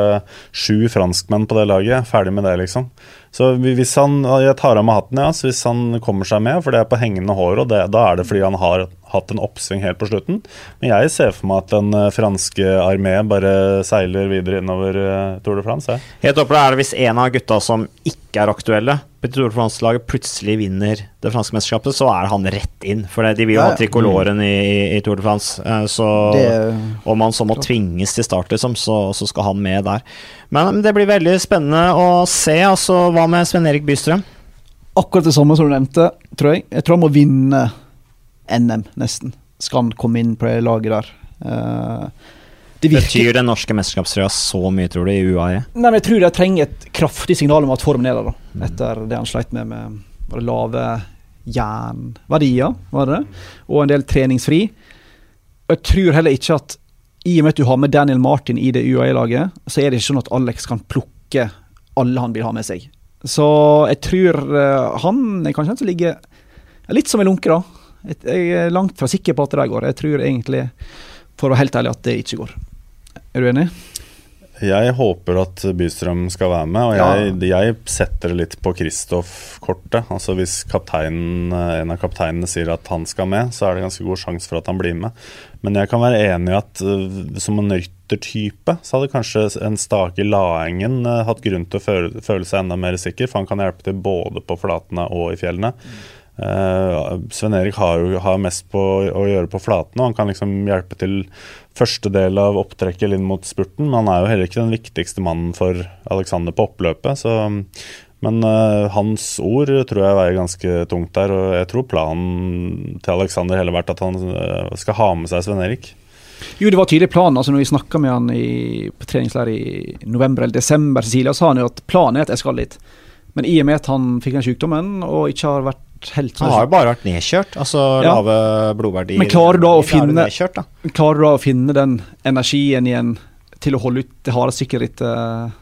sju franskmenn på det laget. Ferdig med det, liksom. Så hvis han Jeg tar av meg hatten, ja. Så hvis han kommer seg med, for det er på hengende hår, og det, da er det fordi han har hatt en oppsving helt på slutten. Men jeg ser for meg at den eh, franske armé bare seiler videre innover eh, Tour de France. Jeg. Helt oppe er det hvis en av gutta som ikke er aktuelle på Tour de France-laget, plutselig vinner det franske mesterskapet, så er han rett inn. For de vil jo ha trikoloren i, i Tour de France. eh, Så om han så må tvinges til start, liksom, så, så skal han med der. Men det blir veldig spennende å se. Altså, hva med Sven Erik Bystrøm? Akkurat det samme som du nevnte, tror jeg. Jeg tror han må vinne NM, nesten. Skal han komme inn på det laget der. Uh, det Betyr den norske mesterskapstrøya så mye, tror du, i UAE? Nei, men Jeg tror de trenger et kraftig signal om at formen er der, da. Etter det han sleit med med var det lave jernverdier, var det det? Og en del treningsfri. Og jeg tror heller ikke at i og med at du har med Daniel Martin i det UAE-laget, så er det ikke sånn at Alex kan plukke alle han vil ha med seg. Så jeg tror eh, han er kanskje den som ligger litt som en lunke, da. Jeg- er langt fra sikker på at det går. Jeg tror egentlig, for å være helt ærlig, at det ikke går. Er du enig? Jeg håper at Bystrøm skal være med, og jeg, jeg setter det litt på Kristoff-kortet. Altså Hvis kapteinen, en av kapteinene sier at han skal med, så er det ganske god sjanse for at han blir med. Men jeg kan være enig i at uh, som en ryttertype, så hadde kanskje en Stake Laengen uh, hatt grunn til å føle, føle seg enda mer sikker, for han kan hjelpe til både på flatene og i fjellene. Uh, Sven Erik har jo har mest på å gjøre på flatene, og han kan liksom hjelpe til første del av opptrekket inn mot spurten, men han er jo heller ikke den viktigste mannen for Alexander på oppløpet. Så, men uh, hans ord tror jeg veier ganske tungt der, og jeg tror planen til Alexander heller vært at han uh, skal ha med seg Sven Erik. Jo, det var tydelig planen. altså Når vi snakka med han i, på treningsleir i november eller desember, Cecilia, sa han jo at planen er at jeg skal dit. Men i og med at han fikk den sykdommen og ikke har vært helt Han har jo bare vært nedkjørt. Altså Ja. lave blodverdier. Men klarer du da å er finne- nedkjørt, da? Klarer du da å finne den energien igjen til å holde ut det harde sykkelrittet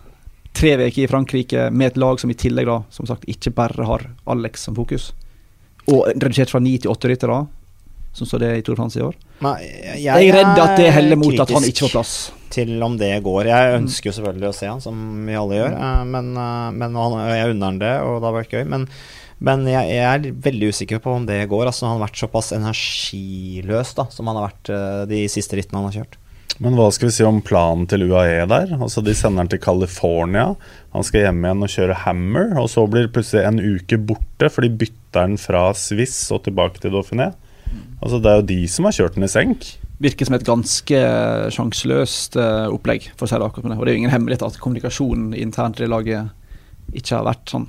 tre uker i Frankrike med et lag som i tillegg da, som sagt, ikke bare har Alex som fokus? Og redusert fra ni til åtte ryttere, som så det i Tour de France i år? Nei, Jeg, er redd at det heller mot at han ikke får plass. Til om det går. Jeg ønsker jo selvfølgelig å se han, som vi alle gjør. eh, Men, eh, men han, jeg unner han det, og det har vært gøy. Men, men jeg, jeg er veldig usikker på om det går. Altså, han har vært såpass energiløs da, som han har vært eh, de siste rittene han har kjørt. Men hva skal vi si om planen til UAE der? Altså De sender han til California. Han skal hjem igjen og kjøre Hammer, og så blir det plutselig en uke borte, for de bytter han fra Swiss og tilbake til Dauphiné. Altså Det er jo de som har kjørt den i senk. Virker som et ganske sjanseløst eh, opplegg, for å si det akkurat med det. Og det er jo ingen hemmelighet at kommunikasjonen internt i laget ikke har vært sånn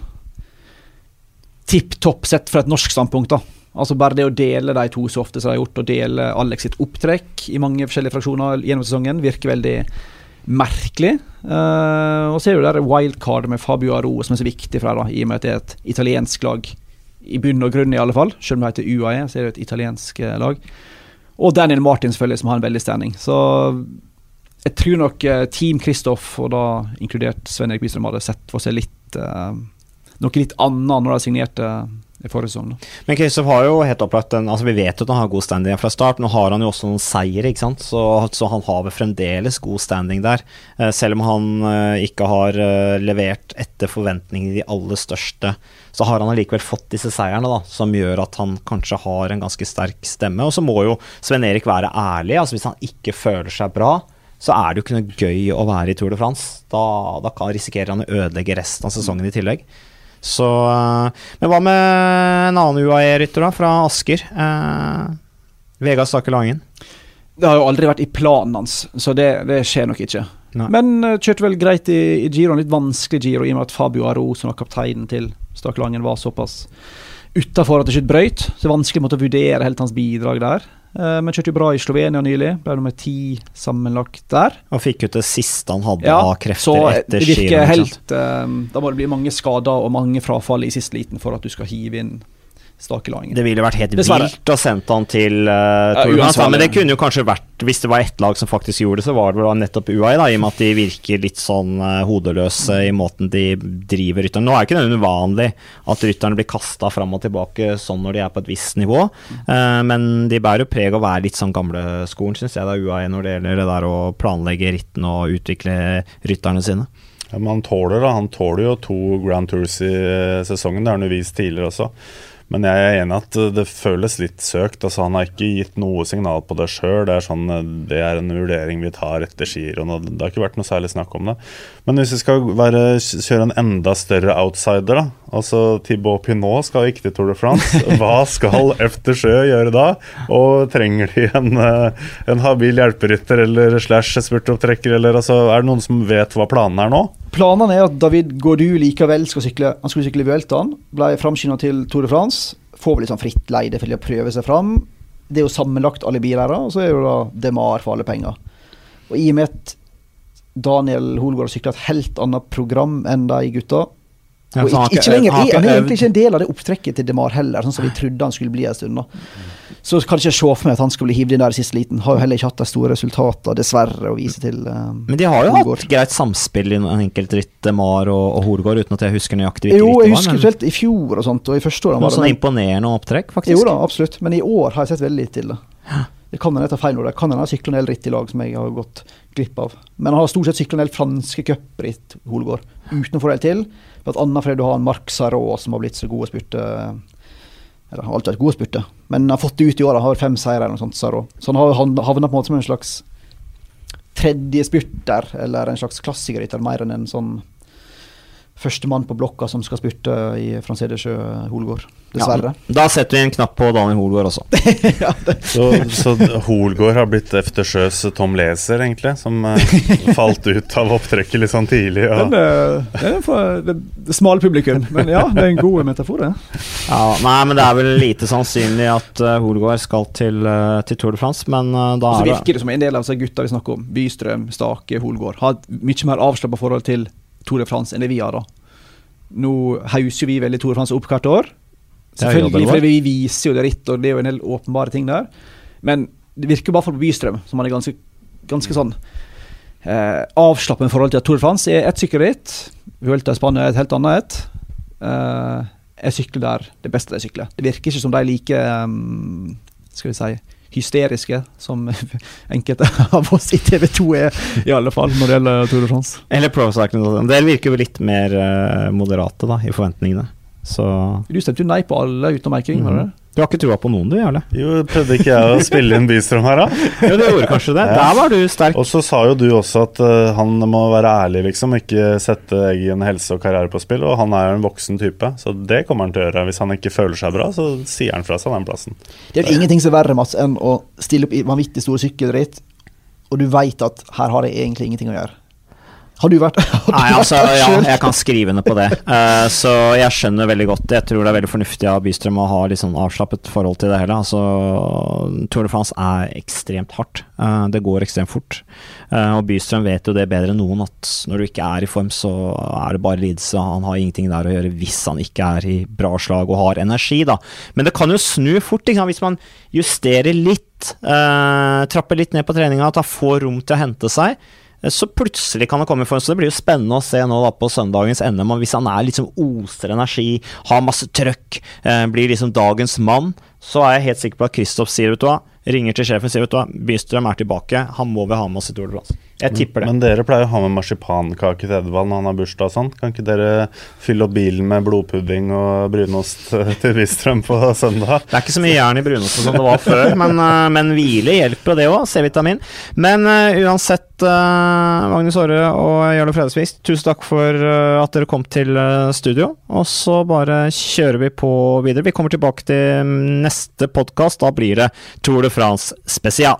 tipp topp sett fra et norsk standpunkt. da. Altså Bare det å dele de to så ofte som de har gjort, og dele Alex sitt opptrekk i mange forskjellige fraksjoner gjennom sesongen, virker veldig merkelig. Uh, og så er det jo der wildcardet med Fabio Aro som er så viktig for dem, i og med at det er et italiensk lag. I bunn og grunn, i alle fall. Selv om det heter UAE, så er det jo et italiensk eh, lag. Og Daniel Martin, selvfølgelig, som har en veldig standing. Så jeg tror nok eh, Team Kristoff, og da inkludert Sven Erik Bystrøm, hadde sett for seg litt eh, noe litt annet når de signerte i forrige sesong. Men Kristoff har jo helt opplagt en Altså Vi vet jo at han har god standing fra start. Nå har han jo også noen seire, ikke sant? Så, så han har vel fremdeles god standing der. Eh, selv om han eh, ikke har eh, levert etter forventningene de aller største, så har han allikevel fått disse seierne, da, som gjør at han kanskje har en ganske sterk stemme. Og så må jo Sven Erik være ærlig. altså Hvis han ikke føler seg bra, så er det jo ikke noe gøy å være i Tour de France. Da, da risikerer han å ødelegge resten av sesongen i tillegg. Så eh, Men hva med en annen UAE-rytter, da, fra Asker? Eh, Vegard Stakke Langen. Det har jo aldri vært i planen hans, så det, det skjer nok ikke. Nei. Men uh, kjørte vel greit i, i Giro, en litt vanskelig Giro, i og med at Fabio Aro, som var kapteinen til Stakelangen, var såpass utafor at det ikke brøyt. Så det er vanskelig å vurdere helt hans bidrag der. Eh, men kjørte jo bra i Slovenia nylig. Ble nummer ti sammenlagt der. Og fikk ut det siste han hadde Ja, av så krefter etter det virker skirenn, helt eh, Da må det bli mange skader og mange frafall i siste liten for at du skal hive inn Stakelangen. Det ville vært helt Dessverre. vilt å sende han til uh, de Men det kunne jo kanskje vært, hvis det var ett lag som faktisk gjorde det, så var det vel nettopp UAE, da, i og med at de virker litt sånn uh, hodeløse i måten de driver rytterne. Nå er ikke det uvanlig at rytterne blir kasta fram og tilbake sånn når de er på et visst nivå, uh, men de bærer jo preg av å være litt sånn gamleskolen, syns jeg, da, UAE, når det gjelder det der å planlegge rittene og utvikle rytterne sine. Ja, men han tåler da, han tåler jo to Grand Tours i sesongen, det har han jo vist tidligere også. Men jeg er enig at det føles litt søkt. altså Han har ikke gitt noe signal på det sjøl. Det, sånn, det er en vurdering vi tar etter giroen, det har ikke vært noe særlig snakk om det. Men hvis vi skal være, kjøre en enda større outsider, da. Altså Thibaut Pinot skal ikke til Tour de France. Hva skal Efter Sjø gjøre da? Og trenger de en, eh, en habil hjelperytter eller slash spurtopptrekker, eller altså Er det noen som vet hva planen er nå? Planene er at David Gaudu likevel skal sykle Han skulle sykle Vueltaen. Ble framskynda til Tour de France. Får vel litt sånn fritt leide for å prøve seg fram. Det er jo sammenlagt alle biler, og så er det da Demar for alle penger. Og i og med at Daniel Holgaard sykler et helt annet program enn de gutta Ja, Og han ikke, ikke lenger, han er han egentlig ikke en del av det opptrekket til Demar heller, sånn som vi trodde han skulle bli en stund. da. Så kan jeg ikke se for meg at han skal bli hivd inn der i siste liten. Har jo heller ikke hatt de store resultatene, dessverre, å vise til. eh, Men de har jo Horgård. hatt greit samspill i en enkeltritt, Mar og, og Horgård, uten at jeg husker nøyaktig hvilke Jo, jeg husker var. spesielt i fjor og sånt, og i første året Noe var sånn det imponerende opptrekk, faktisk. Jo da, absolutt. Men i år har jeg sett veldig lite til det. Det kan hende jeg tar feil nå. Det kan hende jeg sykler en del ritt i lag som jeg har gått glipp av. Men han har stort sett sykla en del franske cupritt, Holgaard, uten å få det til. Annet fordi du har en Marc Sarraud som har blitt så god å spurte Eller har alltid vært god å spurte, men har fått det ut i år. Han har fem seire eller noe sånt, Sarraud. Så han har havna på en måte som en slags tredje spurter, eller en slags klassikerrytter, mer enn en sånn førstemann på blokka som skal spurte i Francedesjø Holgaard. Dessverre. Ja, da setter vi en knapp på Daniel Holgård også. Så, så Holgård har blitt efter sjøs Tom Leser, egentlig, som uh, falt ut av opptrekket litt sånn tidlig. Den, uh, eh, den er for det, det smale publikum, men ja, det er en god metafor, det. Ja, nei, men det er vel lite sannsynlig at uh, Holgård skal til, eh, til Tour de France, men eh, da Og så er det virker det som en del av disse gutta vi snakker om, Bystrøm, Stake, Holgård, har mye mer avslappa forhold til Tour de France enn det vi har. da. Nå hauser vi veldig Tour de France opp hvert år. Selvfølgelig, for vi viser jo det ritt, og det er jo en del åpenbare ting der. Men det virker hvert fall på Bystrøm som han er ganske, ganske sånn eh, i forhold til at Tour de France er ett sykkelritt. Vuelta i Spania er et helt annet et. Eh, jeg sykler der det beste de sykler. Det virker ikke som de er like um, skal vi si, hysteriske som enkelte av oss i TV 2 er, i alle fall når det gjelder Tour de France. Eller Pro-sakene. en del virker jo litt mer eh, moderate da, i forventningene. Så Du stemte jo nei på alle utenom Eiking, var det det? Du har ikke trua på noen, du, Jarle? jo, prøvde ikke jeg å spille inn Bystrøm her, da? Jo, du gjorde kanskje det. Der var du sterk. Og så sa jo du også at uh, han må være ærlig, liksom. Ikke sette egen helse og karriere på spill. Og han er jo en voksen type, så det kommer han til å gjøre. Hvis han ikke føler seg bra, så sier han fra seg den plassen. Det er jo ingenting som er verre Mats, enn å stille opp i vanvittig store sykkelritt, og du veit at her har det egentlig ingenting å gjøre. Har du vært har Nei, altså, ja, jeg kan skrive ned på det. Uh, så jeg skjønner veldig godt. Jeg tror det er veldig fornuftig av Bystrøm å ha litt sånn avslappet forhold til det hele. Altså, Tour de France er ekstremt hardt. Uh, det går ekstremt fort. Uh, og Bystrøm vet jo det bedre enn noen, at når du ikke er i form, så er det bare lidelse. Han har ingenting der å gjøre hvis han ikke er i bra slag og har energi, da. Men det kan jo snu fort, sant? hvis man justerer litt, trapper litt ned på treninga, at han får rom til å hente seg. Så plutselig kan han komme i form, så det blir jo spennende å se nå da på søndagens NM. Hvis han er liksom oser energi, har masse trøkk, eh, blir liksom dagens mann, så er jeg helt sikker på at Kristoff sier, vet du hva, ringer til sjefen sier, vet du hva, Bystrøm er tilbake, han må vi ha med oss i Tour de France. Jeg tipper det. Men dere pleier å ha med marsipankake til Edvald når han har bursdag og sånn. Kan ikke dere fylle opp bilen med blodpudding og brunost eh, til Wistrøm på søndag? Det er ikke så mye jern i brunosten som det var før, men, eh, men hvile hjelper, jo det òg. C-vitamin. Men uh, uansett, uh, Magnus Aare og Jarle Fredesvik, tusen takk for uh, at dere kom til studio. Og så bare kjører vi på videre. Vi kommer tilbake til mm, neste podkast. Da blir det Tour de France spesial.